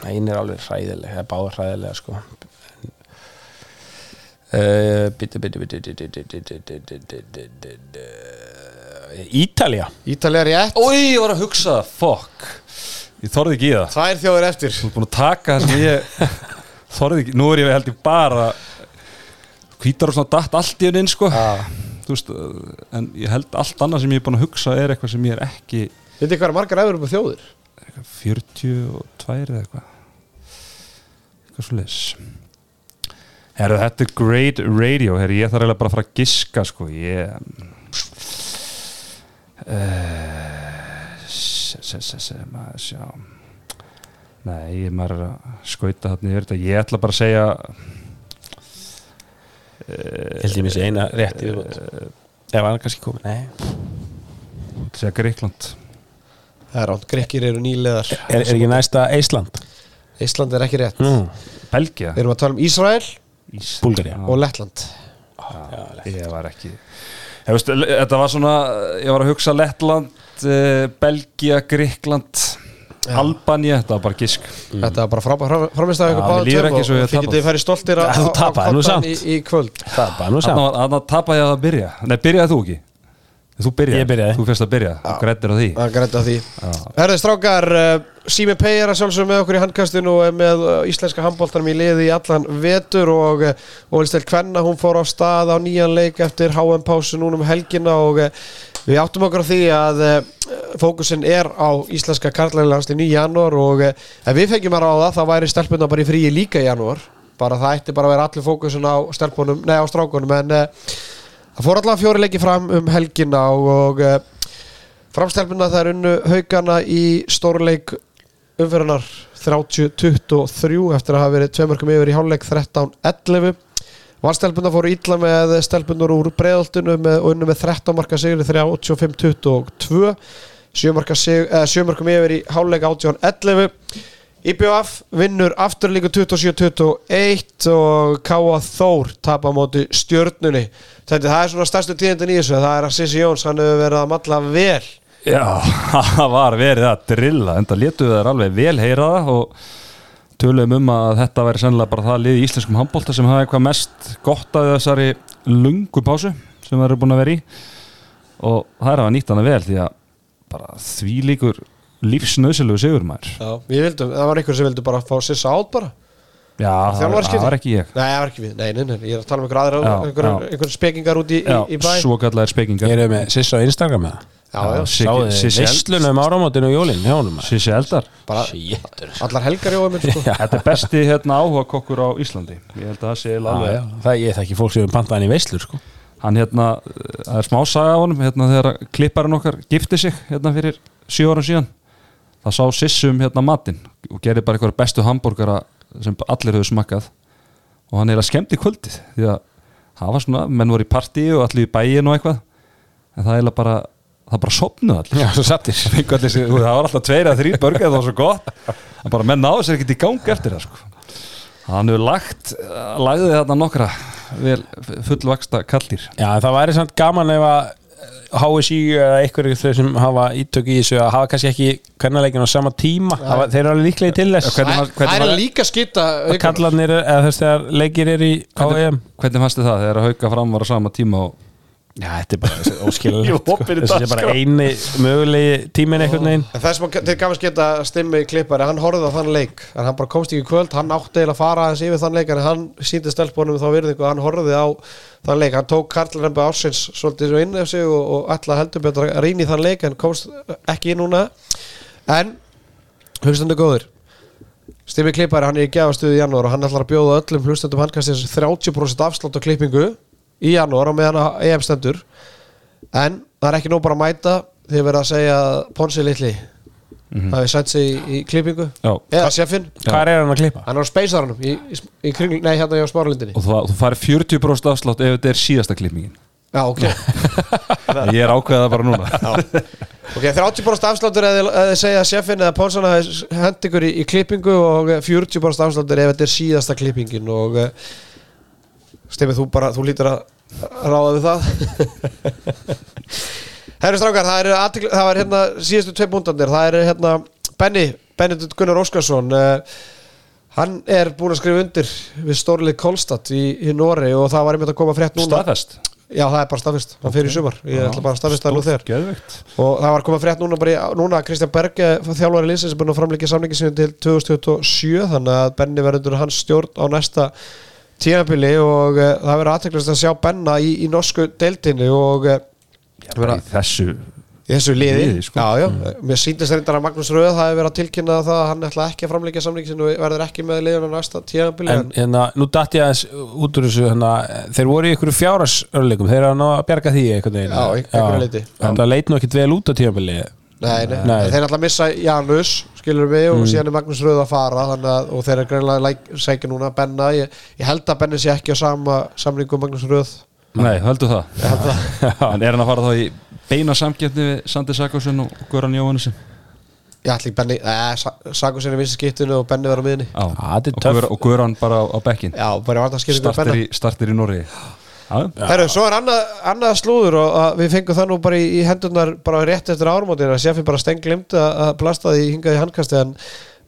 einn er alveg hræðileg það er báður hræðilega sko bitti bitti bitti Ítalja Ítalja er rétt Úi, ég var að hugsa, fokk Ég þorði ekki í það Tvær þjóðir eftir Þú er búin að taka það sem ég þorði ekki, nú er ég held ég bara Hvítarúsland datt allt í henni sko. Ah. veist, en ég held allt annað sem ég er búin að hugsa er eitthvað sem ég er ekki hvað er margar efur upp á eitthvað 42 eða eitthvað. Eitthvað svo leis Herru, þetta er great radio. Herru, ég þarf eiginlega bara að fara að giska sko, ég uh, se, se, se, se, maður sjá Nei, ég maður er að skauta þarna yfir þetta, ég ætla bara að segja held ég missi eina rétt í viðbót. Ef hann er kannski komið nei. Að segja Greikland Það er ránt, grekkir eru nýleðar er, er ekki næsta Ísland Ísland er ekki rétt. Mm. Belgia Við erum að tala um Ísrael Ís- Búlgaría. og Lettland. Ég var ekki ég veist, þetta var svona ég var að hugsa Lettland uh, Belgia, Gríkland Albania, þetta var bara gisk. Þetta var bara frábæð framist að Já, ykkur tveim ekki og þið getið færi stoltir á, á- á koddann samt. í, í kvöld. Er Þannig að tapa ég að byrja. Nei, byrjaði þú ekki? Þú byrjaði? Þú fyrst að byrja, þú grættir á því. Það græta því. Herðið strákar, uh, Sými Pei er að sjálfsögum með okkur í handkastinu og er með uh, íslenska handbóltanum í liði í allan vetur og uh, Ólistel Kvenna, hún fór á stað á nýjan leik eftir HM-pásu núna um helgina og uh, við áttum okkur á því að uh, fókusin er á íslenska karlægilegast í janúar og uh, ef við fengjum að ráða þá væri stelpunna bara í fríi líka í janúar. Bara það ætti bara að vera allir fókusin á stelpunum, nei á strákunum en uh, það fór allavega fjóri leiki fram um helgina og, uh, Framstelpuna það er unnu haugana í stórleik umferðanar 30-23 eftir að hafa verið tveimörkum yfir í hálfleik 13-11 Varstelpuna fóru ítla með stelpunar úr breiðoltinu með, og unnu með 13 marka sigur 35-22 sjömörkum yfir í hálfleik 18-11 IBF vinnur afturlíku 27-21 og K.A. Þór tapa móti stjörnunni. Þetta er svona stærstu tíðindin í þessu það er að Sissi Jóns, hann hefur verið að matla vel. Já, það var verið að drilla en það letuðu þær alveg vel heyra það og töluðum um að þetta væri sennilega bara það lið í íslenskum handbólta sem hafa eitthvað mest gott af þessari lungu pásu sem það eru búin að vera í. Og það er að nýta hana vel því að bara því líkur lífsnauðsilegu sigur maður. Já, við vildum, það var einhver sem vildi bara fá Sissa át bara. Já, það, var- það var ekki ég. Nei, það var ekki við, nei, nei, nei, ég er að tala um einhver aðra einhver, spekingar út í, Já, í, í bæ. svo kallar spekingar. Ég er með Sissa á Instagram með það Visslunum áramótinu og jólinn. Sissi Eldar. Bara allar helgar í óum sko. Þetta er besti hérna, áhuga kokkur á Íslandi. Ég held að það sé alveg. Það ég þekki fólk sem er pantað hann í veislur sko. Hann hérna, það er smá saga á honum hérna þegar klipparinn okkar gifti sig hérna fyrir sjö ára síðan. Það sá Sissum hérna matinn og gerði bara eitthvað bestu hambúrgara sem allir höfðu smakkað. Og hann er að skemmti kvöldið því að það var svona, menn voru í partí og allir í bæin og eitthvað. En það er bara, það bara sopnuð allir. Já, það var alltaf tveir að þrý börgar það var svo gott. En bara menn náðu sér ekkert í gang eftir það sko. Hann hefur lagt lagði þarna nokkra vel fullvaksta kallir. Já, það væri samt gaman ef að HSI eða einhverju þau sem hafa ítök í þessu að hafa kannski ekki kannarleikin á sama tíma. Hafa, þeir eru alveg líklega til þess. Hvernig Það það er líka skita að kallarnir eða þess þegar leikir er í HM hvernig fannst þið það þegar að hauka fram var á sama tíma og Já, þetta er bara óskilulegt Þessi er bara dagskrá. eini mögulegi einhvern veginn. En þess maður til gafins geta stimmi klippari, hann horfði á þann leik. En hann bara komst ekki í kvöld, hann átti eiginlega að fara aðeins yfir þann leik en hann síndi stelpunum þá virðingu hann horfði á þann leik. Hann tók Karl-Rembe Ársins svolítið svo inn af sig og, og ætla heldur betur að rýna í þann leik en komst ekki í núna. En hlustendur góður Stimmi klippari, hann er í gefastuði í janúar og hann ætlar að bjóða öllum hlustendum handkastins 30% afslátt á klippingu í janúar á meðan að EM stendur. En það er ekki nóg bara að mæta því að vera að segja að Ponsi litli það er sett sig í, í klippingu. Já. eða sjefinn, Hvað er hann að klippa? hann er á speysaranum nei hérna hjá smáralindinni Og þú, þú farir 40% afslátt ef þetta er síðasta klippingin. Já ok, Ég er ákveðað bara núna. Ok 30% afsláttur eða þið segja sjefinn eða Ponsan hafi hend ykkur í, í klippingu og 40% afsláttur ef þetta er síðasta klippingin og uh, Stimmi þú bara, þú lítur að ráða við það. Herri strákar, það er, athygli- það er hérna síðustu tvei búndandir, það er hérna Benny, Benedikt Gunnar Óskarsson uh, hann er búinn að skrifa undir við stórlið Kolstad í, í Nóri og það var einmitt að koma frétt núna. Staðfest? Já, það er bara staðfist, hann fyrir í sumar. Ég ætla bara að staðfista það nú þegar. Geðvegt og það var að koma frétt núna bara í, núna Kristján Berge þjálfari linsins er búinn að framleika samlingi sinni til 2027 þannig að Benni verður hans stjórn á næsta tímabili og uh, það verður aðteklast að sjá Benna í, í norsku deildinni og uh, Bara í þessu þessu liði, Liði, sko. já, já. mér síndist reyndar að Magnús Röð það hefur verið að tilkynna það að hann ætla ekki að framleika samlingi sinni og verður ekki með liðun á næsta tímabili En hérna, nú datt ég aðeins út úr þessu hérna, þeir voru í ykkur fjárasörleikum þeir eru að bjarga því veginn Já, leyti. En það leit nú ekkit vel út á tímabili Nei, nei, Nei. þeir að missa Janus skilur við og síðan er Magnús Röð að fara að, og þeir eru greinlega sækja núna Benna, ég, ég held að Benni sé ekki á sama samlingu Magnús Röð. Nei, höldu það. En er hann að fara þá í beina samkeppni við Sandi Sakosson og Göran Jóhannesson ætli ekki Benni, eh, Saku sinni vinst skiptinu og Benni verður á miðinni Já, Já, þetta er og, töff. Göran, og Göran bara á, á bekkin já, bara varta skiptinu startir Benna. í, startir í Norri Já, Herru, svo er annað, annað slúður og að við fengum það nú bara í, í hendurnar bara rétt eftir ármótin að Seffi bara stengglimt að að blasta því hingað í handkasti en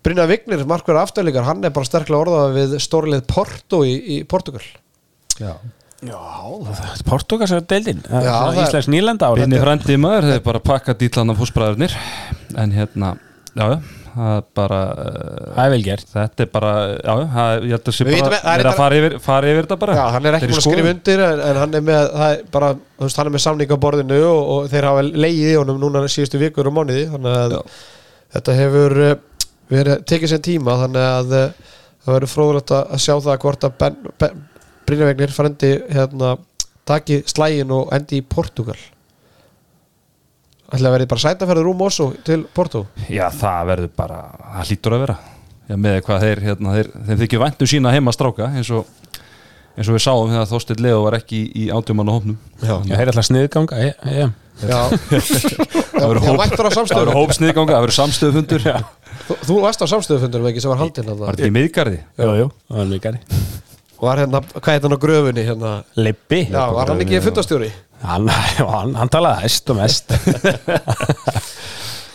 Brynja Vignir, markverð afturlíkar hann er bara sterklega orðað við stórlið Porto í, í Portugal. Já. Er Já, það er- Íslands nýlenda ára Binni frændi maður, þeir bara pakka dýtlan af fósbræðurnir En hérna, já, já, það er bara uh, Það er vel gert. Þetta er bara, já, það, ég held að sé Við vitum bara að- það er er að fara yfir, fara yfir þetta bara. Já, hann er ekki búin að skrifa undir en, en hann er með, það er bara, þú veist, hann er með samning á borðinu og, og þeir hafa leigið í honum núna síðustu vikur og mánuði þannig að Já. þetta hefur uh, verið tekið sér tíma þannig að uh, það verður fróðulegt að sjá það hvort að Brynjavegnir frendi hérna, taki slægin og endi í Portugal ætla að verði bara sætaferður Rúm Osso til Porto? Já, það verður bara, það hlýtur að vera. Já, með hvað þeir, hérna, þeir, þeir þykju væntu sína heima stráka eins og, eins og við sáum þegar Þorsteinn Leo var ekki í, í átjumann hópnum. Já, Ég heyri alltaf sniðganga Já, Það verður hóp- á það verður það verður Var Þú, þú varst á samstöðufundurum ekki sem var haldinn þarna. þetta í miðgarði? Jú, jú, það er mikari var hérna, hvað heit hann á gröfunni hérna? Lippi Já, var hann ekki fundastjóri? hann, hann, hann talaði hæst og mest.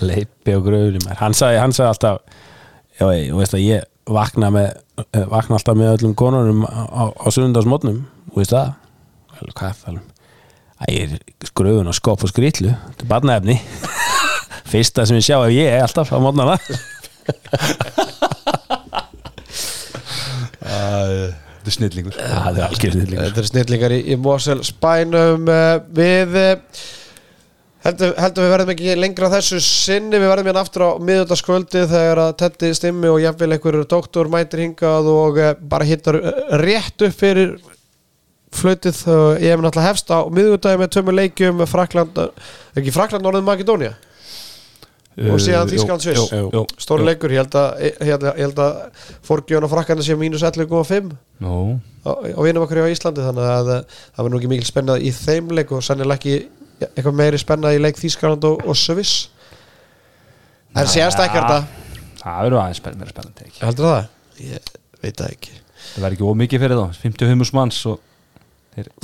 Lippi og gröðunum hann sagði, hann sagði alltaf já, ég, veist að ég vakna með eh, vakna alltaf með öllum konunum á, á, á sundagsmótnum, þú veist það? Vel, hvað er það ég er gröðun og skopp og skrýtlu þetta er barnaefni. Fyrsta sem ég sjá ef ég er alltaf á mótnana Þetta er snillingur. Það er algjörðið líka Þetta er snillingar í, í Mosel spænum uh, við heldum, heldum við verðum ekki lengra þessu sinni, við verðum hérna aftur á miðutaskvöldi þegar að Tetti Stimmi og jafnvel einhver doktor mætir hingað og uh, bara hittar rétt upp fyrir flautið. Uh, ég hef náttúrulega hefst á miðutagi með tömur leikjum Frakland, ekki Frakland orðið Makedónia og síðan Þískland Sviss. jú, jú. stóri leikur, ég held að, ég held að, held að fórgjöðun á Frakkandi sé mínus 11,5 Nú, á, á vinum okkur á Íslandi þannig að eh, það var nú ekki mikil spennað í þeim leik og sannilega ekki eitthvað meiri spennað í leik Þískaland og, og Sviss. En síðan stækkar þetta það verður aðeins meira spennandi ekki heldur það? Ég veit það ekki. Það verður ekki ómikið fyrir þá. 55 manns og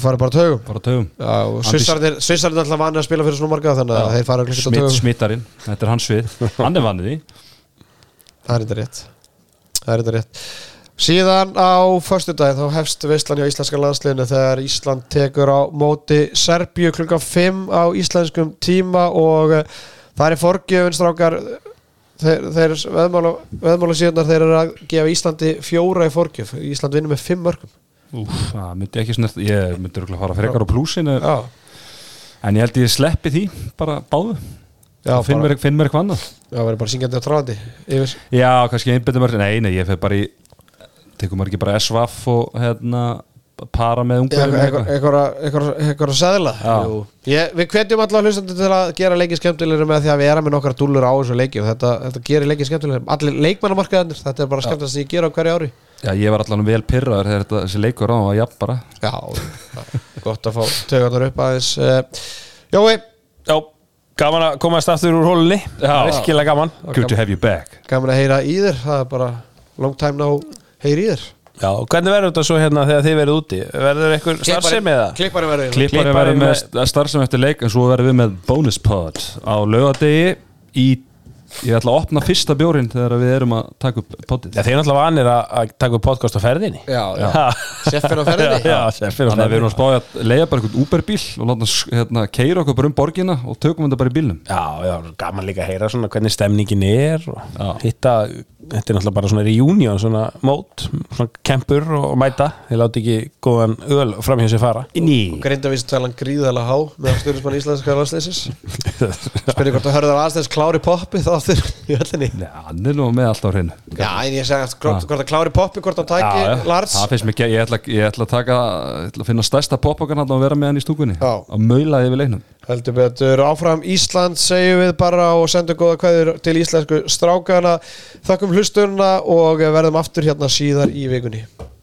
bara tögum bara tögum Já, og Andri- Svissarnir Svissarnir er alltaf vanið að spila fyrir svona marga þannig að Já. þeir fara á Smitt, tögum Smittarinn, þetta er hans svið. Hann er vannið því. Það er þetta rétt. Það er þetta rétt. Síðan á föstudaginn þá hefst veistlan hjá íslenska landsliðinu þegar Ísland tekur á móti Serbíu klukkan 5 á íslenskum tíma og eh, það er forgjöfun strákar. Þeir, þeir veðmála, síðanar þeir eru að gefa Íslandi fjóra í forgjöf. Ísland vinnur með 5 mörgum það myndi ekki snert Ég myndi örugglega fara frekar á plúsinu Já, En ég held ég sleppi því bara báðu. Já, Finn bara, mér, finn mér eitthvað annað. Já verður bara syngjandi og tráðandi yfir. Já, kannski einbyttum mér Nei, nei, ég fer bara í Tekum maður ekki bara SVF og hérna Para með ungverðum eitthvað að segla Við hvetjum allar hlustandi til að gera leikið skemmtilegri með því að við erum með nokkar dúllur á þessu leiki og þetta, þetta gerir leikið skemmtilegri Allir leikmannamarkaðanir, þetta er bara skemmtilegast sem ég gera á hverju ári Já, ég var allan vel pyrraður þegar þetta, þessi leikur á var jafn bara. Já, gott að fá tögarnar upp aðeins. Uh, Jói, Já, gaman að komast aftur úr hólunni. Já. Virkilega gaman. Good to have you back. gaman að heyra í þér. Það er bara long time now heyri í þér. Já, og hvernig verður þetta svo hérna þegar þið verður úti? Verður eitthvað starfsemi eða? Klippari verður Klippari Klippari verður með með- st- starfsemi eftir leik en svo verður við með bonus pod á laugadegi í ég ætla að opna fyrsta bjórin þegar við erum að taka upp podið Já, þið er náttúrulega vanir að, að taka upp podcast á ferðinni. Já, já, Já, seffin á ferðinni. Já, seffir á þannig að við erum ferðinni. að spája að leiða bara einhvern Uberbíl og láta hérna, keira okkur bara um borgina og tökum þetta bara í bílnum. Já, já, gaman líka að heyra svona hvernig stemningin er og Já. hitta, þetta er náttúrulega bara svona reunion, svona mót, svona kempur og mæta, þið láti ekki góðan öl fram hjá sér fara. Ný. Grindavísi talan gríðalega há með aftur í öllinni? Já, hann er nú með allt á hreinu. Já, en ég segi hvort, hvort að klári poppi, hvort hann tæki Já. Lars. Það finnst mér ekki, ég ætla, ég ætla að taka ég ætla að finna stærsta poppokan og vera með hann í stúkunni. Já. og maula yfir leiknum. Heldur betur áfram Ísland segjum við bara og sendum góða kveður til íslensku strákana. Þakkum hlusturna og verðum aftur hérna síðar í vikunni